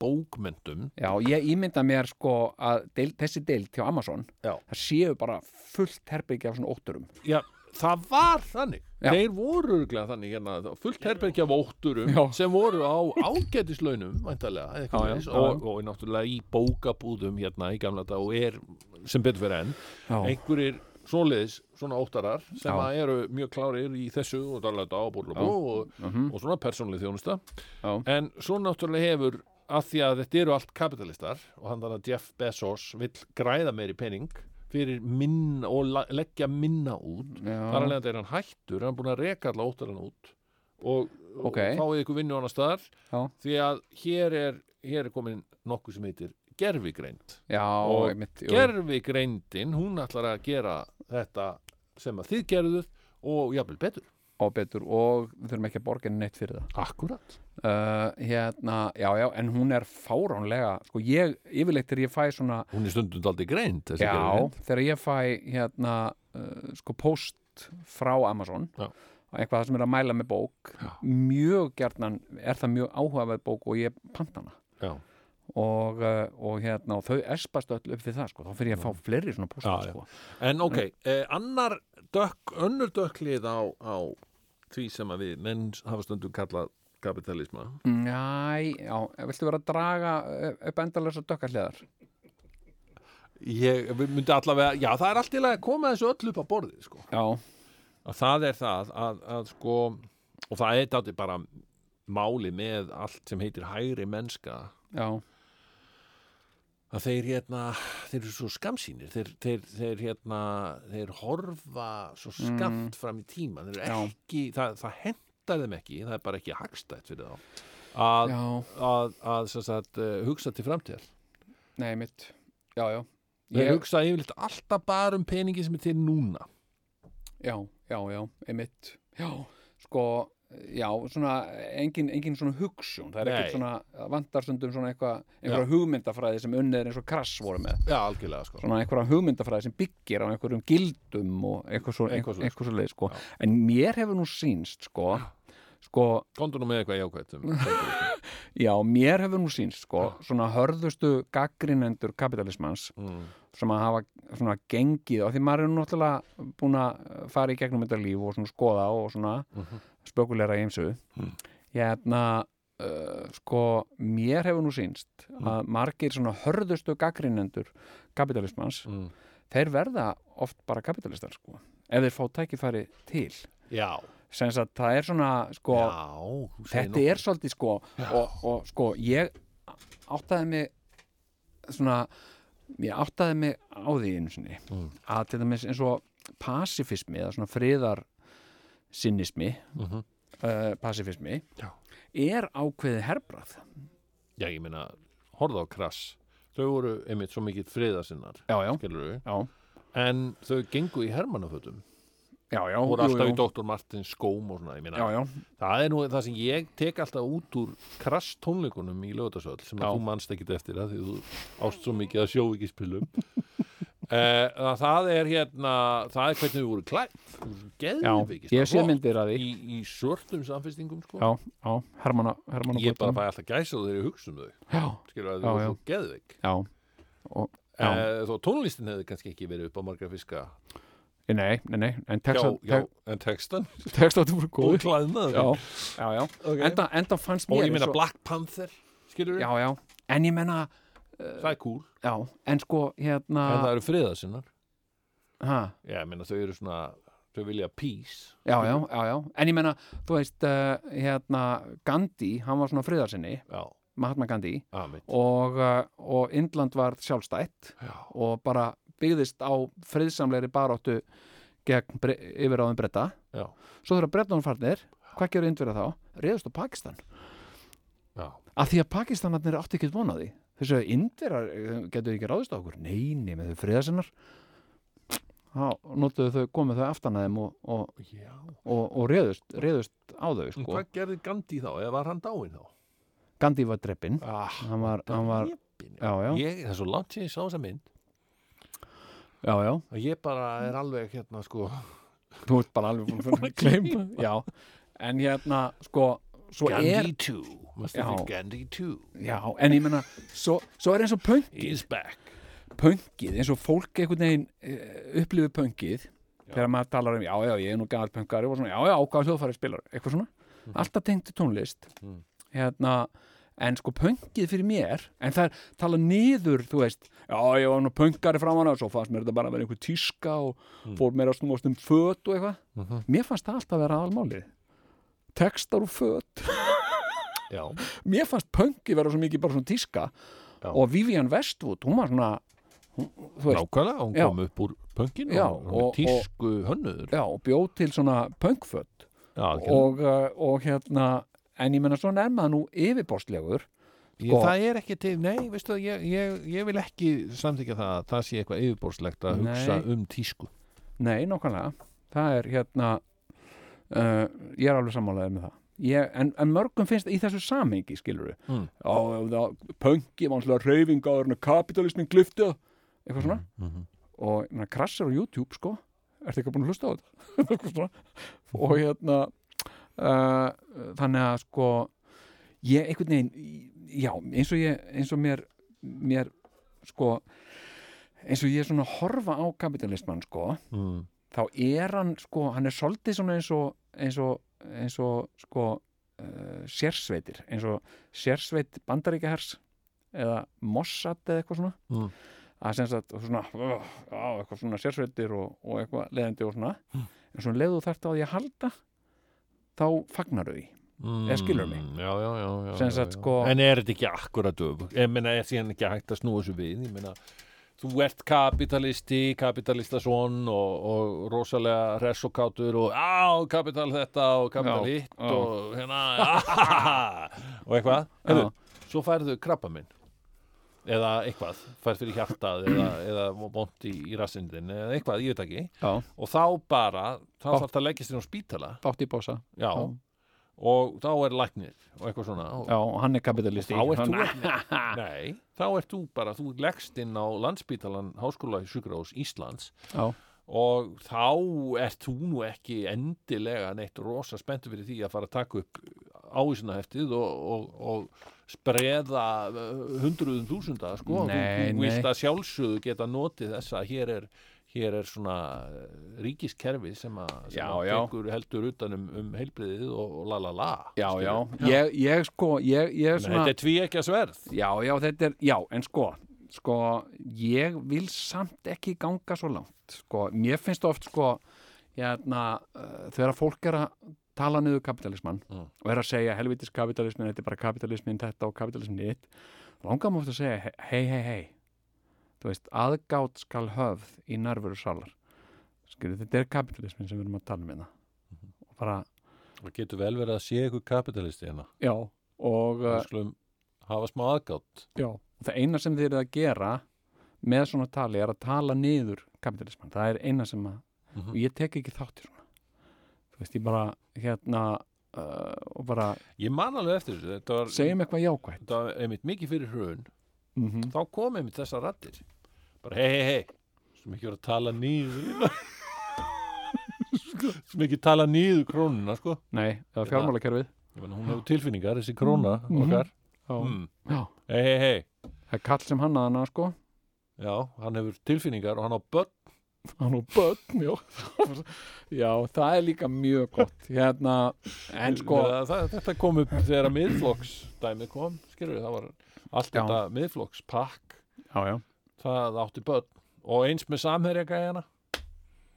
bókmentum já, ég ímynda mér sko að deil, þessi deild hjá Amazon Já. það séu bara fullt herbyggja af svona ótturum Já, það var þannig Já. Þeir voru þannig hérna, fullt herbergi af ótturum Já. sem voru á ágætislaunum eitthvað Já, já, já, og, og náttúrulega í bókabúðum hérna í gamla dag og er sem betur fyrir enn já, einhverjir svoleiðis, svona óttarar sem Já. að eru mjög klárir í þessu og dalega og búrla bú og, mhm, og svona persónlega þjónusta já, en svo náttúrulega hefur að því að þetta eru allt kapitalistar og hann þannig að Jeff Bezos vill græða meiri pening fyrir minna og leggja minna út já, þar alveg er hann hættur, hann er búin að reka alla óttarann út og, Ok. og fáið ykkur vinnu annar staðar Já. því að hér er, hér er komin nokkuð sem heitir gerfigreind já, Og einmitt, gerfigreindin, hún ætlar að gera þetta sem að þið gerðuð og jafnvel betur og betur og við þurfum ekki að borga neitt fyrir það Akkurat uh, hérna, já, já, en hún er fáránlega, sko, ég, yfirleitt þegar ég fæ svona, Hún er stundum aldrei greind þessi já, gervigreind. þegar ég fæ hérna, uh, sko, post frá Amazon Já. eitthvað sem er að mæla með bók Já. mjög gjarnan er það mjög áhugaverð bók og ég panta hana Já. Og, uh, og hérna, og þau espast öll upp við það, sko, þá fyrir ég að fá fleiri svona já. sko. En ok, eh, annar dökk, önnur dökklið á, á því sem að við menn hafa stundum kallað kapitalisma Næ, já, viltu vera að draga uh, upp endalösa dökkarliðar? Ég myndi allavega, já það er allt í lagi að koma þessu öll upp á borðið sko. Já, að það er það að, að sko og það er þetta bara máli með allt sem heitir hægri mennska. Já, að þeir hérna þeir eru svo skamsýnir þeir, þeir, þeir hérna þeir horfa svo skamt fram í tíma þeir eru Mm. Ekki, það, það hendar þeim ekki það er bara ekki hagstætt fyrir þá að, að, að sagt, uh, hugsa til framtíðar. Nei, mitt Já, já. Þeir Ég- hugsa yfirleitt alltaf bara um peningi sem er til núna. Já, já, já, einmitt. Já, sko, já, svona engin, engin svona hugsun. Það er ekkert svona, vantar stundum svona eitthvað einhverja hugmyndafræði sem unnið er eins og krass voru með. Já, algjörlega sko. Svona einhverja hugmyndafræði sem byggir á einhverjum gildum og eitthvað svo, Eitthvað svoleiðis. eitthvað svo leið, sko en mér hefur nú sýnst, sko sko, komdu nú með eitthvað um kapitalisma. já, mér hefur nú sýnst, sko svona hörðustu gaggrinendur kapitalismans mm. sem að hafa svona gengið og því maður er nú náttúrulega búin að fara í gegnum þetta líf og svona skoða og svona Mhm. spökulera í eimsu Mm. hérna uh, sko, mér hefur nú sýnst að margir svona hörðustu gaggrinendur kapitalismans Mm. þeir verða oft bara kapitalistar sko, ef þeir fá tækifæri til já, sem að það er svona sko, já þetta er svolítið sko og, og sko ég áttaði mig svona ég áttaði mig á því einu sinni Mm. að til dæmis eins og pasifismi eða svona friðar sinnismi Mhm. uh, pasifismi Já. er ákveðið herbrað Já, ég meina, horfðu á krass Þau voru einmitt svo mikið friðasinnar já, já, skilur já, en þau gengu í hermannafötum. Já, já, voru jú, alltaf jú. í Dr. Martins skóm og svona, ég meina, já, já, það er nú það sem ég tek alltaf út úr krass tónleikunum í lögðasöld sem þú manst ekkit eftir það því þú ást svo mikið að sjó ekki spilum uh, það er hérna það er hvernig við vorum klætt Já, ég sé myndir að því. Í, í svörtum samfestingum sko. Já, já, Hermanna, Hermanna ég bara fæ alltaf gæsa þegar ég hugsa um þau. Já, skilur að Já, þau já. eru svo já, og, já. uh, þó tónlistin hefði kannski ekki verið upp á marga fiska. Nei, nei, nei, en já, texta, já, en textan? Texta voru og góð klæðnaður. Já, já, já. Ok. enda, enda fannst og mér ég meina eins og- Black Panther skilur Já, já, en ég menna það er cool. Já, en sko, hérna en það eru friðasinnar ha, já, ég meina þau eru svona þau vilja peace. Já, já, já, já. En ég menna, þú veist, uh, hérna Gandhi, hann var svona friðarsinni. Já, Mahatma Gandhi. Aðmitt og, uh, og Indland var sjálfstætt já, og bara byggðist á friðsamlegri baráttu gegn bre yfiráðum bretta já, svo þegar brettanum farnir, hvað gerur Indverja þá? Reyðust á Pakistan. Já. Af því að Pakistanarnir átti ekki vonaði þessu að Indverjar eh, getur ekki ráðist á okkur? Neini með þau friðarsinnar. Þá notuðu þau komið þau aftan að þeim og, og, og, og reyðust, reyðust á þau En sko. hvað gerði Gandhi þá? Eða var hann dáinn þá? Gandhi var dreppinn Ah, hann var, hann var, drepinn, já, já, Ég, það er svo langt sem ég sá þessa mynd. Já, já. Að ég bara er alveg hérna sko. Þú ert bara alveg búin að gleyma. Já, en hérna sko, Gandhi 2 Must Já. have been Gandhi 2 já, en ég menna, svo, svo er eins og back. Pöngið, eins og fólk einhvern veginn uh, upplifið pöngið þegar maður talar um, já, já, ég er nú gæðal pöngari og svona, já, já, ákvað hljóðfæri spilar? Eitthvað svona, alltaf tengt til tónlist. Mhm. hérna en sko pöngið fyrir mér en það er tala niður, þú veist já, ég var nú pöngari framan og svo fannst mér þetta bara að vera einhver tíska og fór mér að snúast um föt og eitthvað. Mhm. mér fannst það alltaf að vera aðalmálið textar og föt. Já, mér fannst pöngið vera svo mikið bara svona tíska Já. og Vivian Westwood, hún var svona hún, nákvæmlega, hún Já. kom upp úr pöngin Já, og, og- tísku hönnuður. Já, og bjóð til svona pöngföt Já, og, og, uh, og hérna en ég menna svona er maður nú yfirborstlegur sko- það er ekki til Nei, veistu, ég, ég, ég vil ekki samþykja það að það sé eitthvað yfirborslegt að hugsa Nei. um tísku. Nei, nákvæmlega, það er hérna uh, ég er alveg sammálaðið með það. Ég, en, en mörgum finnst í þessu samhengi skilur við Mm. náttúrulega reyfingaður en kapitalismin það. Eitthvað svona. Mhm. og na, krassar á YouTube sko. Ertu ekki búin að hlusta á þetta? Og hérna uh, þannig að sko ég einhvern veginn já, eins og ég, eins og mér mér sko eins og ég er svona að horfa á kapitalisman sko, Mm. Þá er hann sko, hann er svolítið svona eins og eins og, eins og sko uh, sérsveitir, eins og sérsveit bandaríkjahers eða Mossad eða eitthvað svona Mm. að sem sagt svona, uh, á, eitthvað svona sérsveitir og, og eitthvað leðandi og svona en svona leðu þarft á því að halda þá fagnar þau því Eða skilurðu mig? Mm, Já, já, já, sko- En er þetta ekki akkurat öf? Ég meina, er síðan ekki hægt að snúa þessu við? Ég meina, þú ert kapitalisti, kapitalistasson og, og rosalega hress og á, kapital þetta og kapital hitt og hérna. Og eitthvað. Hefur, svo færðu krabba minn. Eða eitthvað, færð fyrir hjartað eða, eða bónt í, í rassindin eða eitthvað, ég veit ekki. Já, og þá bara, þá þarf það að leggja sér á spítala. Bátt í bósa já, Já. Og þá er læknir og eitthvað svona. Já, hann er kapitalisti þá ert þú nei, þá ert þú bara, þú leggst inn á landspítalan Háskóla í Sjúkrós Íslands. Já, og þá ert þú nú ekki endilega neitt rosa spenntu fyrir því að fara að taka upp ávísunaheftið og, og, og spreða uh, hundruðum þúsunda sko, þú, Nei, þú vilt nei. að sjálfsögðu geta notið þess að hér er hér er svona uh, ríkiskerfi sem að, tekur heldur utan um, um heilbriðið og, og la la la já, já, ég, ég sko ég, ég svona þetta er tví ekki að sverð já, já, þetta er, já, en sko sko, ég vil samt ekki ganga svo langt, sko, mér finnst oft sko, hérna uh, þegar fólk er að tala niður kapitalismann Mm. og er að segja helvitis kapitalismin, þetta er bara kapitalismin þetta og kapitalismin hitt langar maður oft að segja, hei, hei, hei þú veist, aðgátt skal höfð í nærveru salar skilur, þetta er kapitalismin sem við erum að tala um hérna. Og bara, Það getur vel verið að sé ykkur kapitalisti hérna. Já og uh, hafa smá aðgátt. Já, og það eina sem þið eru að gera með svona tali er að tala niður kapitalisman, það er eina sem að Mhm. og ég tek ekki þátt í svona. Þú veist, ég bara hérna uh, og bara Ég man alveg eftir þessu. Þetta var, segjum eitthvað jákvætt. Þetta var einmitt mikið fyrir hrun. Mm þá kom einmitt þessar rattir bara hei, hei, hei sem ekki verið að tala nýður sem ekki tala nýður krónuna sko. Nei, það var fjármálakerfið. Hún hefur tilfinningar, þessi króna okkar. Já, mm. já. hei, hei, hei það er kall sem hannaði hana sko. Já, hann hefur tilfinningar og hann á börn. Hann og börn, já. Já, það er líka mjög gott. Hérna, en sko það, það, þetta kom upp þegar að miðflokks dæmi kom, skilur það var allt Já. þetta miðflokks pakk. Já, já, það átti börn. Og eins með samherja gæjana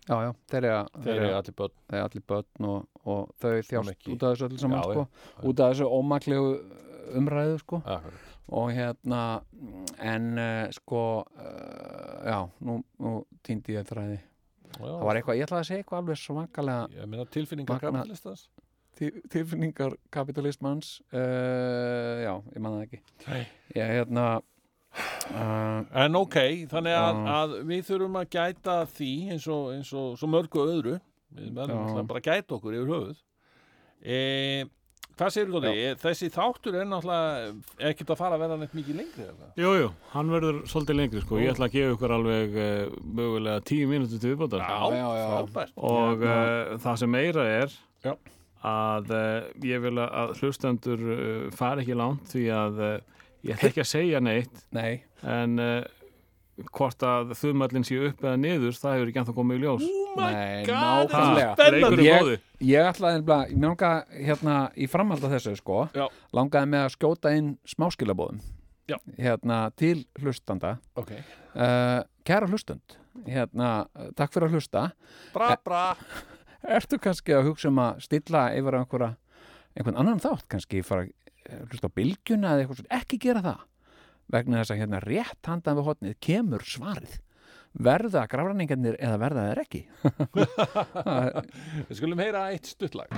já, já, þeir eru allir börn. þeir eru allir börn og, og þau þjást út af þessu öllu saman Já, sko, út af þessu ómaklegu umræðu sko. Akkurat. og hérna en uh, sko uh, já, nú, nú týndi ég þræði það var eitthvað, ég ætlaði að segja eitthvað alveg svakalega tilfinningar kapitalistans til- tilfinningar kapitalistmanns uh, já, ég man það ekki. Nei. ég hérna uh, En ok, þannig að, Já. að við þurfum að gæta því eins og, eins og svo mörgu öðru við verðum Já. náttúrulega bara að gæta okkur yfir höfuð e, Hvað segir þú Dóri? Þessi þáttur er náttúrulega ekkert að fara að verða neitt mikið lengri eða? Jú, hann verður svolítið lengri sko. Ég ætla að gefa ykkur alveg uh, mögulega tíu mínútur til viðbótar já, já. frábært og uh, það sem meira er Já. að uh, ég vil að- hlustendur uh, fari ekki langt því að uh, ég ætla ekki að segja neitt nei, en uh, hvort að þumallin sé upp eða niður það hefur ekki ennþá komið í ljós. Nei, God, nákvæmlega. þetta er leikur er Ég- góði ég ætlaði nefnilega, ég langaði hérna í framhald af þessu sko. Já. langaði með að skjóta inn smáskilabóðum Já. hérna til hlustanda. Ok, uh, kæra hlustund. Hérna, uh, takk fyrir að hlusta. Bra bra. Ertu kannski að hugsa um að stilla yfir á einhverja einhvern annan þátt? Kannski fara að eh, hlusta á bylgjuna eða eitthvað svona, ekki gera það. Vegna þess að hérna rétt handan við hotnið kemur svarið. Verða grafræningarnir eða verða þeir ekki? Við skulum heyra eitt stuttlag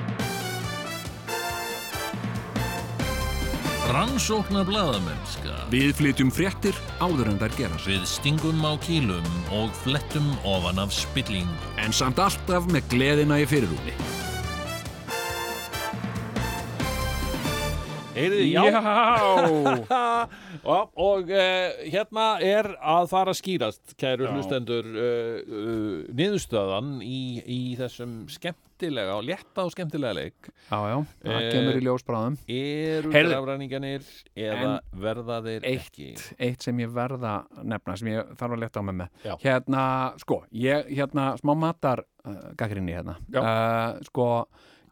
Rannsóknar blaðamennska Við flytjum fréttir áður en þær gera Við stingum á kýlum og flettum ofan af spillingu en samt alltaf með gleðina í fyrirrúni Heyriði, já, og, og uh, hérna er að fara að skýrast kæru Já. hlustendur uh, uh, niðurstöðan í, í þessum skemmtilega og létta og skemmtilega leik Já, já, það Eh, kemur í ljósbráðum eru Heyrðu. grafræninganir eða verða þeir eitt, ekki eitt sem ég verða nefna sem ég þarf að leta á með Já. hérna, sko, ég, hérna smá matar gaggrinni hérna Já. sko,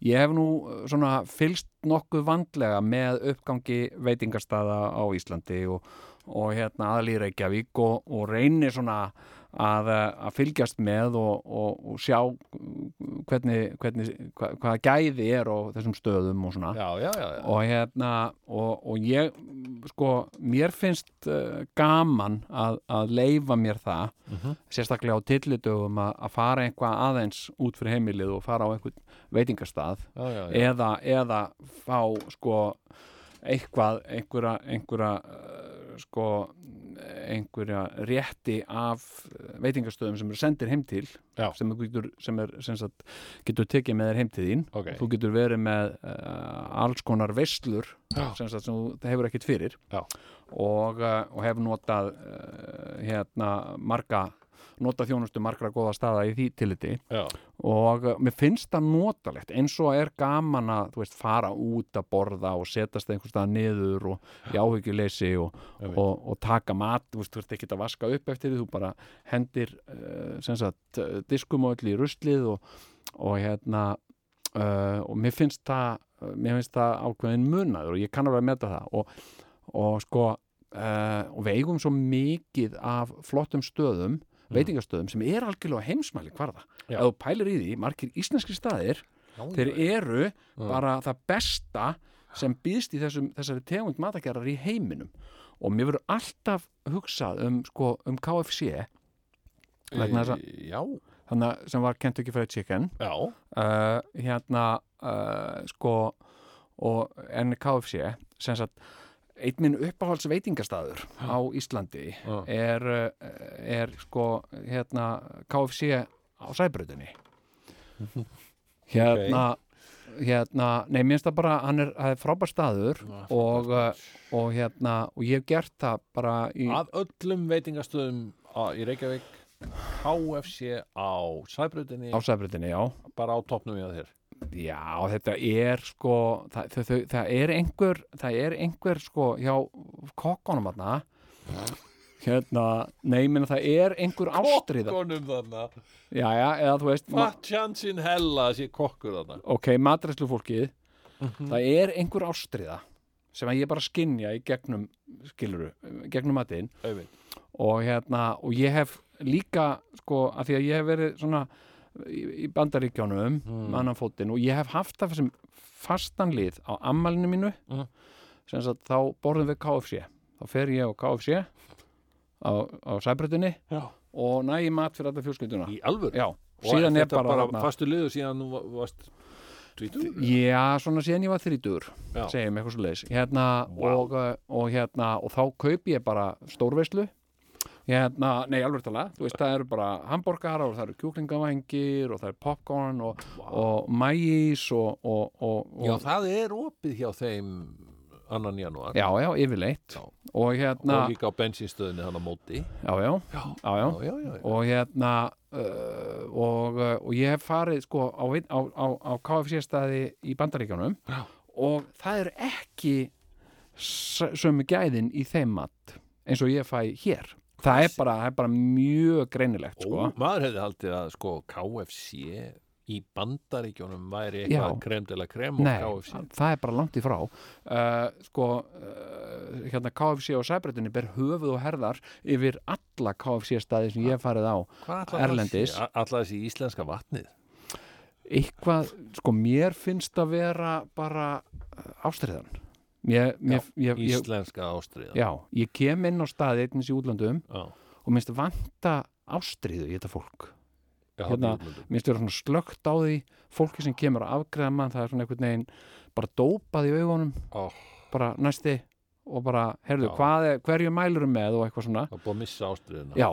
ég hef nú uh, svona fylst nokkuð vandlega með uppgangi veitingastaða á Íslandi og, og hérna Reykjavík og, og reynir svona að, uh, að fylgjast með og, og, og sjá uh, hvernig, hvernig hva, hvaða gæði er á þessum stöðum og svona. Já, já, já, og hérna og, og ég sko, mér finnst uh, gaman að, að leifa mér það sérstaklega á tillitugum að, að fara eitthvað aðeins út fyrir heimilið og fara á einhvern já. eða, eða fá sko eitthvað, einhverja einhverja uh, sko einhverja rétti af veitingastöðum sem eru sendir heim til Já. sem, getur, sem er sem sagt, getur tekið með þér heim til þín Ok. þú getur verið með uh, alls konar veislur Já. sem, sagt, sem þú hefur ekkert fyrir og, uh, og hefur notað uh, hérna marga notað þjónustu margra góða staða í því tilliti. Já. og uh, mér finnst það notalegt. Eins og er gaman að veist, fara út að borða og setast einhvers staðar niður og í áhyggjuleysi og, og, og taka mat. Þú veist, þú ert ekki að vaska upp eftir því. Þú bara hendir uh, sagt, uh, diskum og öll í ruslið og, og hérna uh, og mér finnst það mér finnst það ákveðin munaður og ég kann alveg að meta það. Og, og sko uh, og við eigum svo mikið af flottum stöðum veitingastöðum sem er algjörlega heimsmæli hvarða. Já. ef þú pælir í því, margir íslenski staðir þeir eru bara það besta sem býðst í þessum, þessari tegund matagerðar í heiminum. Og mér verður alltaf hugsað um, sko, um KFC vegna þess að E, Já, þannig sem var Kentucky Fried Chicken. Já, uh, hérna uh, sko og en KFC sem sagt einn minn uppáhalds veitingastaður á Íslandi er, uh, er sko hérna KFC á Sæbröðinni hérna hérna, nei, mér finnst það bara hann er, það er frábær staður og, uh, og hérna, og ég hef gert það bara í, Af öllum veitingastöðum á, í Reykjavík KFC á sæbrautinni. Á sæbreytinni, já. Bara á toppnum í að þér Já, þetta er sko það, það, það, það er einhver það er einhver sko hjá kokkonum þarna. Hérna, nei, meina það er einhver ástriða Kokkonum þarna? Já, já, eða þú veist ma- Fatt chansinn hella sé kokkur þarna. Ok, matræslu fólkið það er einhver ástriða sem að ég bara skinja í gegnum skiluru, gegnum matinn. Og hérna, og ég hef líka sko, af því að ég hef verið svona í, í bandaríkjónum Mm. annan fótinn og ég hef haft það sem fastan lið á ammælinu mínu. Mm. sem sagt þá borðum við KFC þá fer ég á KFC á, á sæbröðinni Já. og næ í mat fyrir alla fjölskylduna. Í alvöru? Já, Og síðan er bara, þarna- fastu liðu síðan nú va- varst tvítur Já, svona síðan ég var þrítur segjum eitthvað svo leis hérna, Vá. og, uh, og hérna og þá kaupi ég bara stórveislu hérna, nei alveg tala þú veist það eru bara hambúrgar og það eru kjúklingavengir og það eru popcorn og, og mæjís og, og, og, Já, það er opið hjá þeim annan janúar. Já, já, yfirleitt. Já. og hérna, og líka á bensinstöðinni hann á móti. Já, já, já, já, já, og hérna uh, og, uh, og ég hef farið sko á, á, á, á KFC staði í Bandaríkjánum Já. og það eru ekki sömu gæðin í þeim mat eins og ég fæ hér það er bara, það er bara mjög greinilegt sko. Ó, maður hefði haldið að sko KFC í bandaríkjónum væri eitthvað krem til að krem og Nei, KFC það er bara langt í frá uh, sko uh, hérna KFC og Sæbreytinni ber höfuð og herðar yfir alla KFC staði sem ég farið á Hvað Erlendis. sé? A- Ætlar þessi íslenska vatnið eitthvað, sko mér finnst að vera bara ástriðan mér, mér, ég, ég, Íslenska ástriða já, ég kem inn á staði einnig í útlöndum Já. og minnst vanta ástriðu í þetta fólk. Já, Hérna, minnst vera svona slögt á því fólki sem kemur að afgreða mann það er svona einhvern veginn bara dópað í augunum. Ó, bara næsti og bara, Já. hvað er, hverju mælurum með og eitthvað svona. Er búið að missa ástriðina já,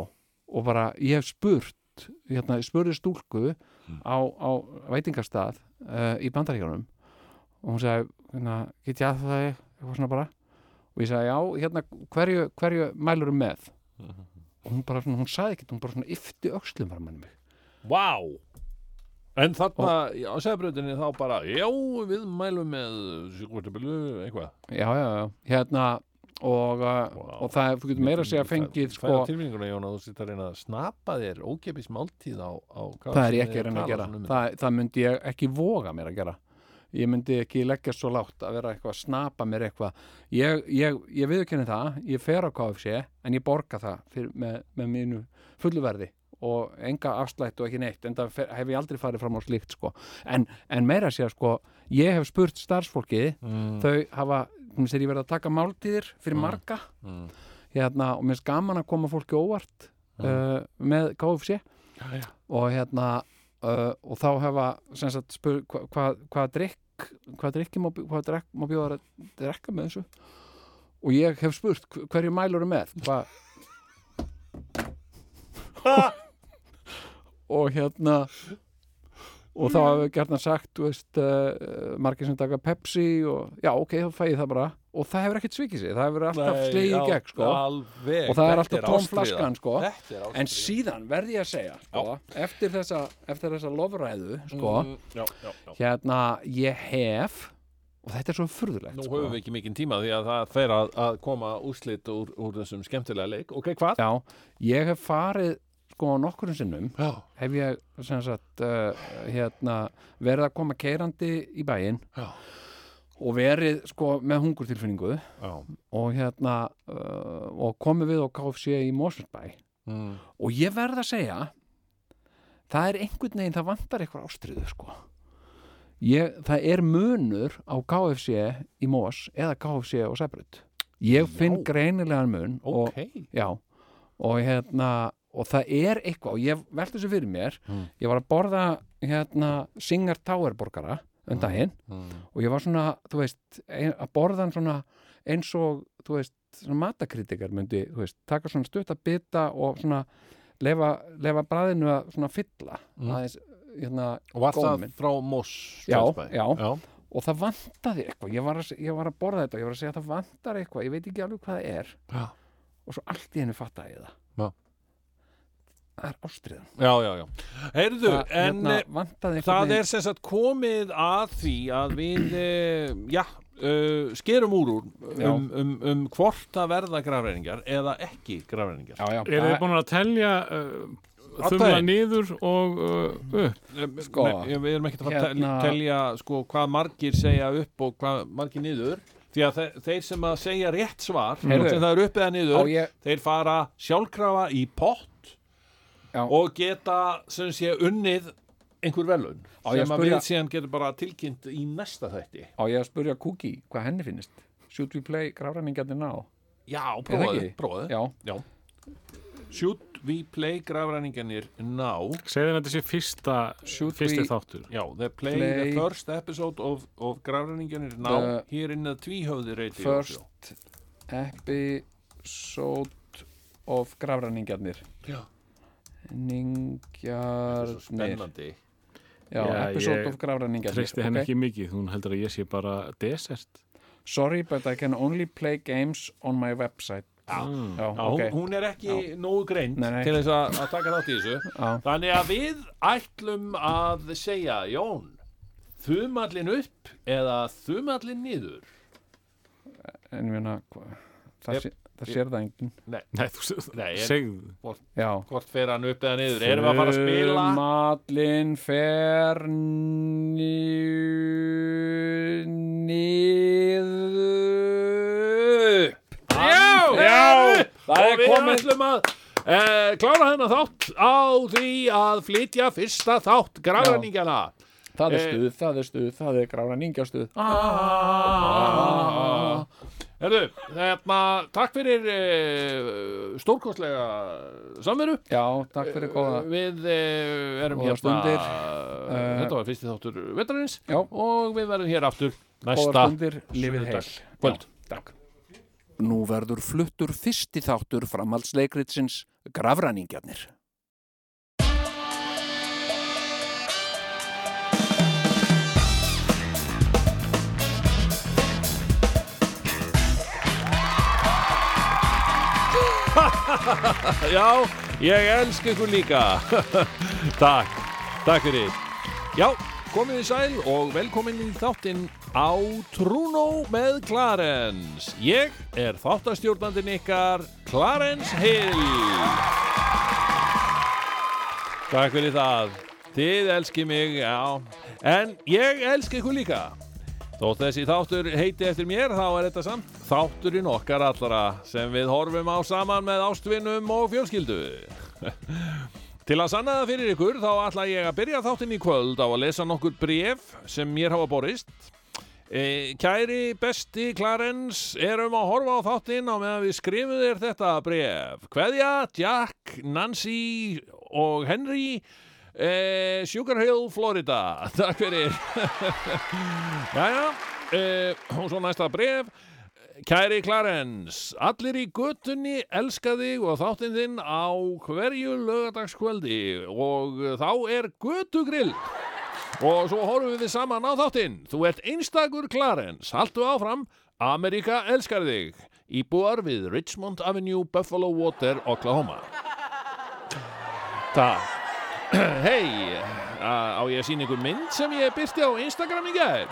og bara ég hef spurt hérna, ég spurði stúlku Mm. á, á veitingastað uh, í bandaríkjunum og hún sagði, get ég að það eitthvað svona bara. Og ég sagði, já, hérna, hverju, hverju mælurum með? Mhm. og hún bara, svona, hún sagði ekkert, hún bara svona yfti öxlum var manni mig. Vá! En þarna á segbröðinni þá bara Já, við mælum með eitthvað. Já, já, já, hérna og, uh, Vá. og það, þú getur meira að segja fengið, sko, tilfinninguna, Jón, að þú sitt að reyna að snappa þér ókepis máltíð á, á það er ég ekki að reyna að gera. Um það, það myndi ég ekki voga mér að gera ég myndi ekki leggja svo lágt að vera eitthvað að snapa mér eitthvað ég, ég, ég viðurkenni það, ég fer á KFC en ég borga það fyrir, með, með mínu fulluverði og enga afslætt og ekki neitt en það hef ég aldrei farið fram á slíkt sko. en, en meira að segja sko ég hef spurt starfsfólkið mm. þau hafa, þegar ég verið að taka máltíðir fyrir Mm. marga Mm. hérna, og mér finnst gaman að koma fólki óvart uh, með KFC Já, já. og hérna uh, og þá hefa sagt spur hvað hva, hva drikk hvað drikki má, drikk má bjóða að drekka með þessu? Og ég hef spurt hv- hverju mælur er með? Og hérna og þá hefur gerðan sagt veist, uh, margir sem taka Pepsi og já, ok, þá fæ ég það bara og það hefur ekkert svikið sig, það hefur alltaf slegið í gegn sko. alveg, og það er alltaf tóm ástríða. flaskan sko. En síðan verði ég að segja sko, eftir þessa, þessa lofræðu sko, mm, já, já, já. hérna ég hef og þetta er svo furðulegt Nú sko. höfum við ekki mikinn tíma því að það fer að, að koma úrslit úr, úr þessum skemmtilega leik Ok, hvað? já, ég hef farið sko nokkurinn sinnum Já. hef ég sagt uh, hérna, verið að koma keirandi í bæinn. Og verið sko með hungurtilfinningu og hérna uh, og komið við á KFC í Mosfellsbæ. Mm. og ég verð að segja það er einhvern veginn það vantar eitthvað ástriðu sko. Ég, það er munur á KFC í Mos eða KFC og Sæbrut ég finn Já. greinilegan mun og, Ok. Já, og hérna og það er eitthvað og ég velti þessu fyrir mér. Mm. ég var að borða hérna Singer Tower borgara um daginn mm. og ég var svona, þú veist að borða hann svona eins og þú veist, svona matakritikar myndi, þú veist, taka svona stutta bita og svona lefa, lefa bræðinu að svona fylla Mm. aðeins, hérna, Og var það góminn. frá Moss Já, já. já. og það vantaði eitthvað ég var, að, ég var að borða þetta, ég var að segja að það vantar eitthvað ég veit ekki alveg hvað það er Já. og svo allt í hennu fattaði ég það Já. Það er ástriðan Já, já, já. Heyrðu, það, en hérna, vantaði einhvern það veginn- er sem sagt komið að því að við, eh, já, uh, skerum úr úr um, um, um hvort að verða grafreiningar eða ekki grafreiningar. já, já, Er þið búin að telja uh, þumla niður og uh, upp? Sko, Nei, við erum ekki að fara að hérna- telja, telja sko, hvað margir segja upp og hvað margir niður. Því að þe þeir sem að segja rétt svar, sem það er upp eða á niður, ég, þeir fara sjálfkrafa í pott Já. og geta sem sé unnið einhver velun sem að að við síðan getum bara tilkynnt í næsta þætti. Á ég að spurja Kúki hvað henni finnist? Should we play gráræningarnir ná Já, prófaðu, ekki? prófaðu. Já, Should we play grafræningarnir now? Segðu þetta sé fyrsta, Should fyrsti we- þáttur. Já, they play, Play- the first episode of, of grafræningarnir now The here in the tvíhöfði radio first episode of gráræningarnir Já, Ningjarnir spennandi Já, Já, episode ég of gráræningarnir Treysti henni ekki mikið, hún heldur að ég sé bara desert. Sorry, but I can only play games on my website Já, Mm. Já, Já, ok hún, hún er ekki nógu greint Nei, nei. til þess að, að taka þátt í þessu Já. Þannig að við ætlum að segja Jón, þumallin upp eða þumallin niður En ég meina, hva- það, Yep. Það sér það enginn. Nei, þú Nei, en- segðu. Já. Hvort fer hann upp eða niður? Erum við að fara að spila? Mallin fer niður. Já, Já, það er komið. uh, klára hennar þátt á því að flytja fyrsta þátt gráðningana Það er Eh, stuð, það er stuð, það er gráræningastuð Herðu, hérna, takk fyrir uh, stórkostlega samveru Já, takk fyrir góða Við uh, erum Góðar hérna stundir. Eh, Þetta var fyrsti þáttur vetrarins Já. og við verðum hér aftur næsta stundir, lifið heil kvöld. Takk Nú verður fluttur fyrsti þáttur framhaldsleikritsins Grafræningjarnir Já, ég elsk ykkur líka. Takk, takk fyrir. Já, komið í sæl og velkomin í þáttinn á Trúnó með Clarence. Ég er þáttastjórnandinn ykkar Clarence Hill. Takk fyrir það. Þið elski mig, já. En ég elski ykkur líka Þótt þessi þáttur heiti eftir mér þá er þetta samt þátturinn okkar allra sem við horfum á saman með ástvinnum og fjölskyldu. Til að sanna það fyrir ykkur þá ætla ég að byrja þáttinn í kvöld á að lesa nokkur bref sem mér hafa borist. E, kæri besti Clarence, erum að horfa á þáttinn á meðan við skrifum þér þetta bref. Kveðja, Jack, Nancy og Henry e, Sugar Hill, Florida. Takk fyrir. Jæja, uh, og svo næsta bref Kæri Clarence, allir í göttunni elska þig og þáttinn þinn á hverju lögadagskvöldi og þá er göttugrill og svo horfum við saman á þáttinn. Þú ert einstakur Clarence, haltu áfram. Amerika elskar þig. Íbúar við Richmond Avenue, Buffalo Water, Oklahoma. Takk Hei, á ég að sína ykkur mynd sem ég byrti á Instagram í gær?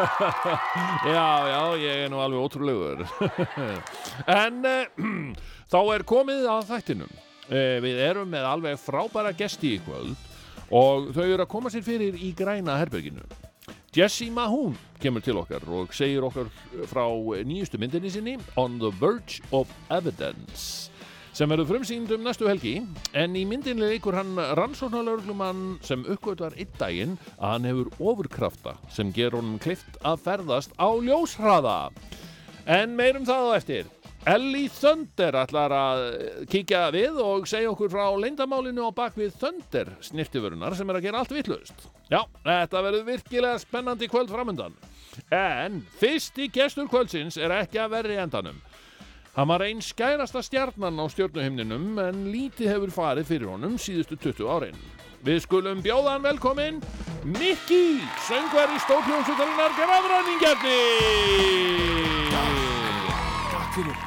já, já, ég er nú alveg ótrúlegur. en uh, þá er komið að þættinum. Uh, við erum með alveg frábæra gesti í kvöld og þau eru að koma sér fyrir í græna herberginu. Jessie Mahoon kemur til okkar og segir okkar frá nýjustu myndinni sinni On the Verge of Evidence sem verður frumsýnd um næstu helgi en í myndinni leikur hann rannsóknarlörglumann sem uppgötar einn daginn að hann hefur ofurkrafta sem ger honum klift að ferðast á ljóshraða en meirum það á eftir Ellie Thunder ætlar að kíkja við og segja okkur frá leyndamálinu á bakvið Thunder snirtiförunar sem er að gera allt vittlust. Já, þetta verður virkilega spennandi kvöld framöndan. En fyrsti gestur kvöldsins er ekki að verri endanum. Hann var einn skærasta stjarnan á stjörnuhimninum en lítið hefur farið fyrir honum síðustu 20 árin. Við skulum bjóða hann velkominn Mikki, söngvar í stókljónsutarinnar Grafræningjarni! Takk fyrir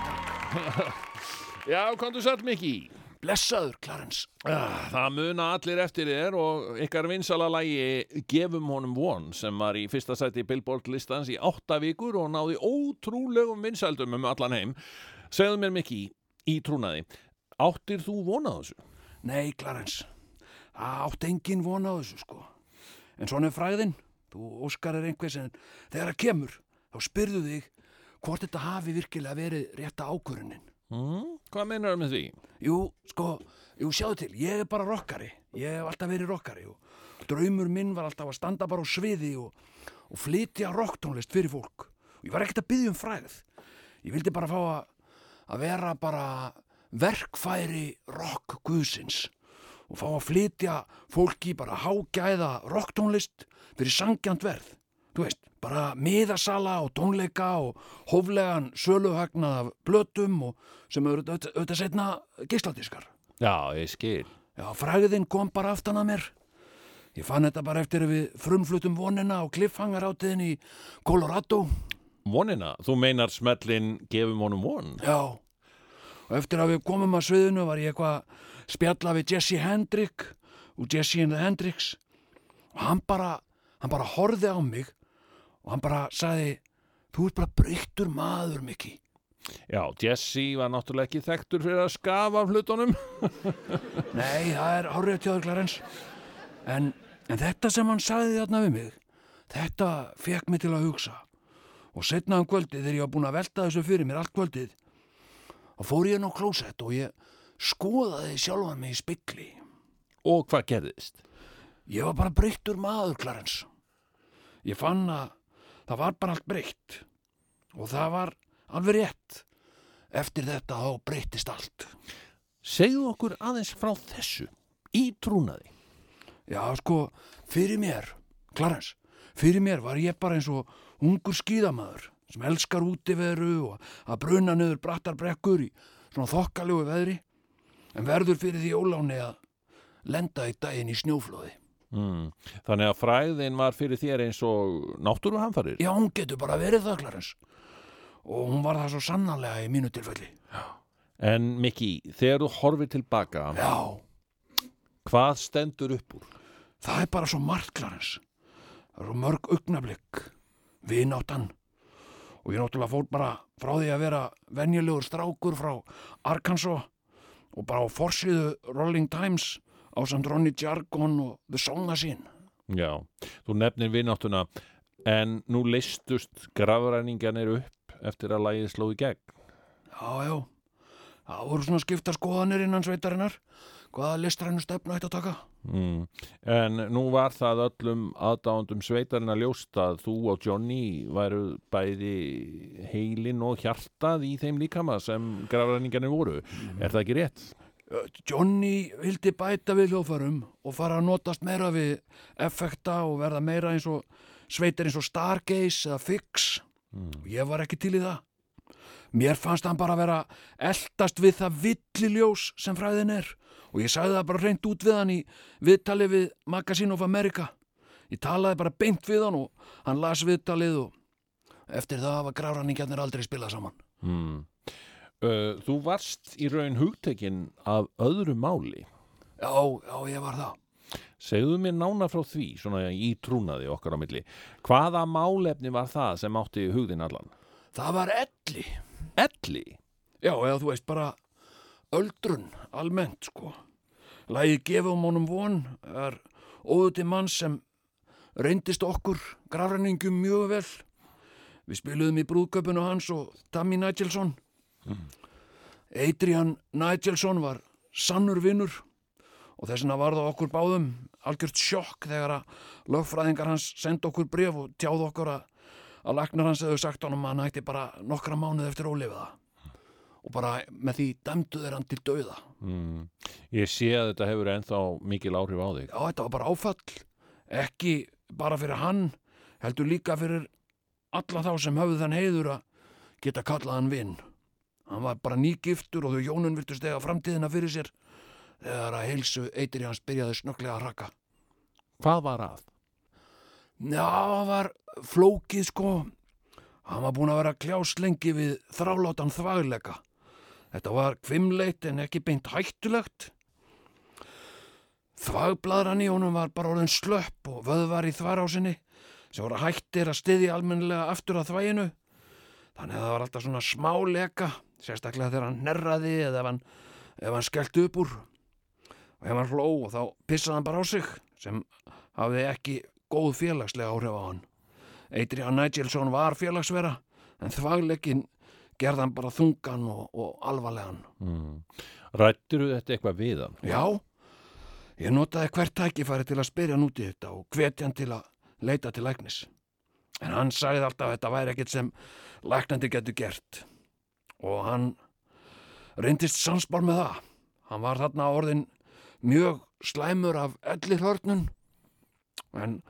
Já, komdu sætt Mikki. blessaður, Clarence. Ah, Það muna allir eftir þér og ykkar vinsala lægi Gefum honum von sem var í fyrsta sæti Billboard listans í átta vikur og náði ótrúlegum vinsældum um allan heim. Segðu mér mikið í trúnaði. Áttir þú vonað þessu? Nei, Clarence, það átt engin von á þessu, sko. En svona er fræðin, þú óskar er einhvers en þegar það kemur, þá spyrðu þig hvort þetta hafi virkilega verið rétta ákvörunin. Mm, hvað meinar með því? Jú, sko, jú, sjáðu til, ég er bara rockari, ég hef alltaf verið rockari og draumur minn var alltaf að standa bara á sviði og, og flytja rocktónlist fyrir fólk. Og ég var ekkert að byggja um fræð. Ég vildi bara fá að, að vera bara verkfæri rock guðsins og fá að flytja fólki bara hágæða rocktónlist fyrir sangjant verð. Þú veist, bara miðasala og tónleika og hóflegan söluhagnað af blötum og sem eru auðvitað, setna geisladiskar. Já, ég skil. Já, fræðin kom bara aftan að mér. Ég fann þetta bara eftir við frumflutum vonina á kliffhangaráttiðin í Colorado. Vonina, þú meinar smellin Gefum honum von? Já, og eftir að við komum að sviðinu var ég eitthvað að spjalla við Jesse Hendrick og Jesse and the Hendricks og hann bara, hann bara horfði á mig og hann bara sagði, þú ert bara breyttur maður, Mikki. Já, Jesse var náttúrulega ekki þekktur fyrir að skafa af hlutunum. Nei, það er hárið tjóður Clarence. En, en þetta sem hann sagði þarna við mig, þetta fekk mig til að hugsa. Og setna um kvöldið þegar ég var búin að velta þessu fyrir mér allt kvöldið, þá fór ég inn á klósett og ég skoðaði sjálfan mig í spekli. Og hvað gerðist? Ég var bara breyttur maður, Clarence. Ég fann að það var bara allt breytt. Og það var alveg rétt. Eftir þetta þá breyttist allt. Segðu okkur aðeins frá þessu í trúnaði. Já, sko, fyrir mér, Clarence, fyrir mér var ég bara eins og ungur skíðamaður sem elskar útiveru og að bruna niður brattar brekkur í svona þokkalegu veðri en verður fyrir því óláni að lenda í daginn í snjóflóði. Mm. Þannig að fræðin var fyrir þér eins og náttúruhamfarir. Já, hún getur bara verið það, Clarence. Og hún var það svo sannarlega í mínu tilfelli. En Mikki, þegar þú horfir tilbaka, Já, hvað stendur upp úr? það er bara svo margt, Clarence. Það er svo mörg augnablík, vináttan. Og ég náttúrulega fór bara frá því að vera venjulegur strákur frá Arkansas og bara á forsiðu Rolling Times á samt Ronny Jargon og The Song Machine. Já, þú nefnir vináttuna, en nú leistust grafræninganir upp eftir að lægið sló í gegn. Já, já, það voru svona skipta skoðanir innan sveitarinnar. Hvaða listrænu stefnu ætti að taka? Mm. En nú var það öllum aðdándum sveitarinn að ljóst að þú og Johnny væru bæði heilin og hjartað í þeim líkama sem grafræningarnir voru. Er það ekki rétt? Johnny vildi bæta við hljóðfærum og fara að notast meira við effekta og verða meira eins og sveitir eins og Stargaze eða Fix og ég var ekki til í það. Mér fannst hann bara vera eldast við það villiljós sem fræðin er og ég sagði það bara reynd út við hann í viðtali við Magazine of America. Ég talaði bara beint við hann og hann las viðtalið og eftir það hafa gráraningjarnir aldrei spilað saman. Mm. Uh, þú varst í raun hugtekinn af öðru máli. Já, já, ég var það. Segðu mér nána frá því, svona í trúnaði okkar á milli. Hvaða málefni var það sem átti hugðin allan? Það var elli. Elli? Já, eða þú veist bara öldrun, almennt, sko. Lægi gefum honum von er óðuti mann sem reyndist okkur grafræningum mjög vel. Við spiluðum í brúðköpunu hans og Tammy Nigelson. Adrian Nigelson var sannur vinnur og þess vegna var það okkur báðum algjört sjokk þegar að lögfræðingar hans senda okkur bref og tjáð okkur að, að lagnar hans hefur sagt honum að hann ætti bara nokkra mánuð eftir ólifiða og bara með því dæmdu þeir hann til dauða. Mm. Ég sé að þetta hefur ennþá mikil áhrif á þig. Já, þetta var bara áfall, ekki bara fyrir hann, heldur líka fyrir alla þá sem höfðu þann heiður að geta kallað hann vinn. Hann var bara nýgiftur og þau hjónun virtust ega framtíðina fyrir sér þegar að heilsu eitri hans byrjaði snögglega að raka. Hvað var að? Já, það var flókið sko. Hann var búin að vera kljás lengi við þrálátan þvagleika. Þetta var kvimleitt en ekki beint hættulegt. Þvagbladran í honum var bara orðin slöpp og vöðvar í þvarásinni sem voru hættir að styðja almennilega aftur að þvæginu. Þannig að það var alltaf svona smá leka, sérstaklega þegar hann nerraði eða ef hann, hann skellt upp úr. Og ef hann hló þá pissaði hann bara á sig sem hafði ekki góð félagslega áhrif á hann. Adrian Nigelsson var félagsvera en þvagleikin gerði hann bara þungan og, og alvarlegan. Mm. Rættir þetta eitthvað við hann? Já, ég notaði hvert tækifæri til að spyrja hann út í þetta og hvetja hann til að leita til læknis. En hann sagði alltaf að þetta væri ekkert sem læknandi getur gert. Og hann reyndist samspár með það. Hann var þarna orðin mjög slæmur af ellir hörnun. En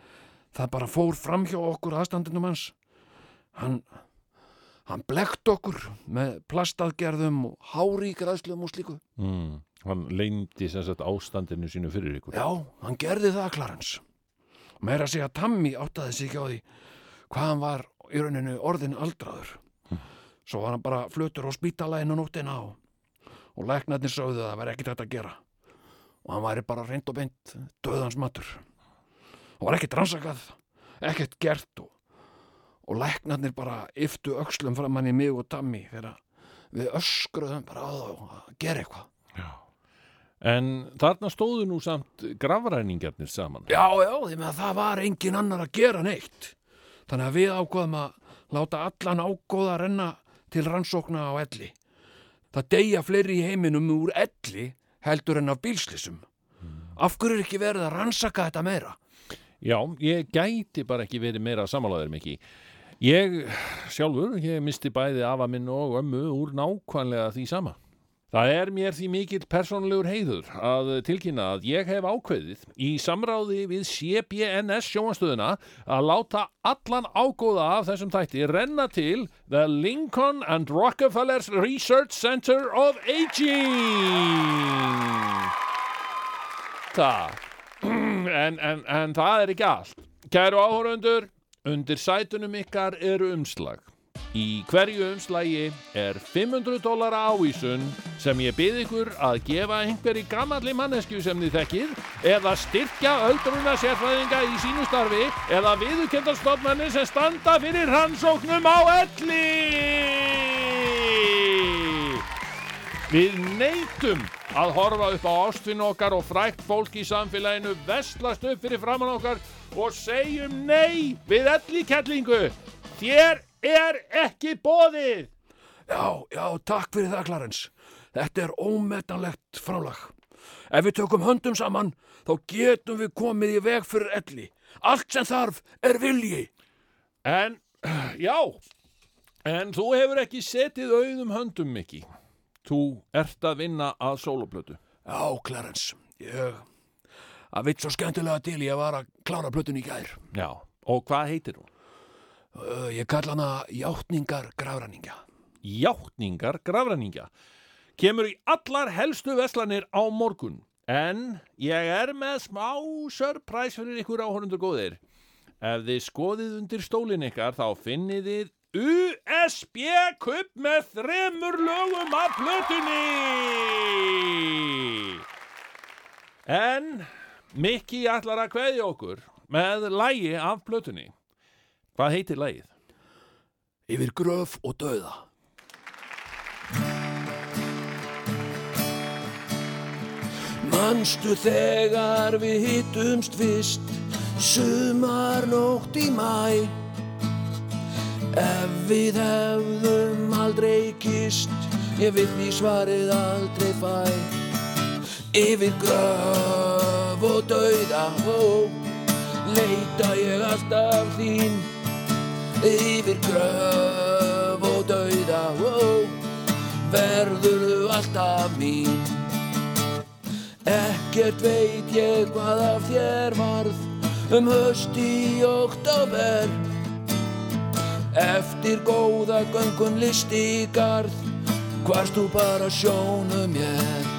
það bara fór fram hjá okkur aðstandinum hans. Hann, hann blekt okkur með plastaðgerðum og háríkræðslum og slíku. Mm. Hann leyndi sem sagt ástandinu sínu fyrir ykkur. Já, hann gerði það, Clarence. Meira að segja að Tammy áttaði sig ekki á því hvað hann var í rauninu orðin aldraður. Svo var hann bara flutur á spítalæginu nóttina og, og læknarnir sögðu að það væri ekkert hægt að gera. Og hann væri bara reynd og beint döðans matur. Og var ekkert rannsakað, ekkert gert og, og læknarnir bara yftu öxlum fram hann í mig og þegar við öskruðum bara á það að gera eitthvað. En þarna stóðu nú samt grafræningarnir saman. Já, já, því með að það var engin annar að gera neitt. Þannig að við ákvaðum að láta allan ágóða renna til rannsókna á elli. Það deyja fleiri í heiminum úr elli heldur en af bílslissum. Af hverju er ekki verið að rannsaka þetta meira? Já, ég gæti bara ekki verið meira samálaður mikið. Ég sjálfur, ég misti bæði afa minn og ömmu úr nákvæmlega því sama. Það er mér því mikill persónulegur heiður að tilkynna að ég hef ákveðið í samráði við CBNS sjóanstöðuna að láta allan ágóða af þessum þætti renna til The Lincoln and Rockefeller's Research Center of Aging. Það. En, en, en það er ekki allt. Kæru áhörundur, undir sætunum ykkar eru umslag. Í hverju umslagi er 500 dólara ávísun sem ég byrð ykkur að gefa einhverji gammalli mannesku sem þið þekkir eða styrkja öldruna sérfræðinga í sínu starfi eða viðurkendarstofnarnir sem standa fyrir rannsóknum á elli. Við neytum að horfa upp á ástfinn okkar og frækt fólk í samfélaginu vestlast upp fyrir framann okkar og segjum nei við elli kettlingu. Þér er ekki bóðið. Já, já, takk fyrir það, Clarence. Þetta er ómetanlegt frálag. Ef við tökum höndum saman, þá getum við komið í veg fyrir elli. Allt sem þarf er vilji. En, já, en þú hefur ekki setið auðum höndum, Mikki. Þú ert að vinna að sóloplötu. Já, Clarence, ég... Það vitt svo skemmtilega til ég var að klára plötun í gær. Já, og hvað heitir hún? Uh, ég kalla hana Játningar Grafræningja. Játningar grafræningja. Kemur í allar helstu veslanir á morgun. En ég er með smá surprise fyrir ykkur áhörundur góðir. Ef þið skoðið undir stólinn ykkar þá finnið þið USB kupp með þremur lögum af plötunni. En Mikki ætlar að kveðja okkur með lægi af plötunni. Hvað heitir lægið? Yfir gröf og döða. Manstu þegar við hittumst fyrst Sumarnótt í mæ Ef við hefðum aldrei kist Ég vil því svarið aldrei fæ Yfir gröf og dauða ó, Leita ég alltaf þín Yfir gröf og dauða ó, Verður þú alltaf mín? Ekkert veit ég hvað af þér varð um höst í oktober Eftir góða göngun listi garð hvarst þú bara sjónu mér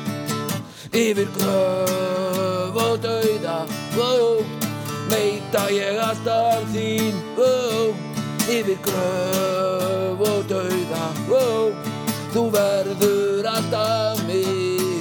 Yfir gröf og dauða ó, Meita ég alltaf þín ó, Yfir gröf og dauða ó, þú verður alltaf minn.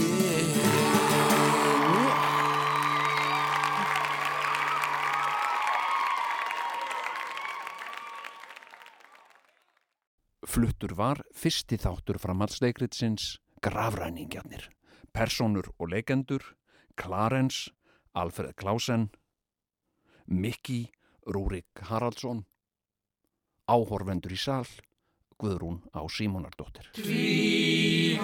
Fluttur var fyrsti þáttur framhaldsleikritsins Grafræningjarnir. Personur og leikendur, Clarence, Alfred Klausen, Mikki, Rúrik Haraldsson, áhorfendur í sal, Guðrún á Símonardóttir. Tvíhöfði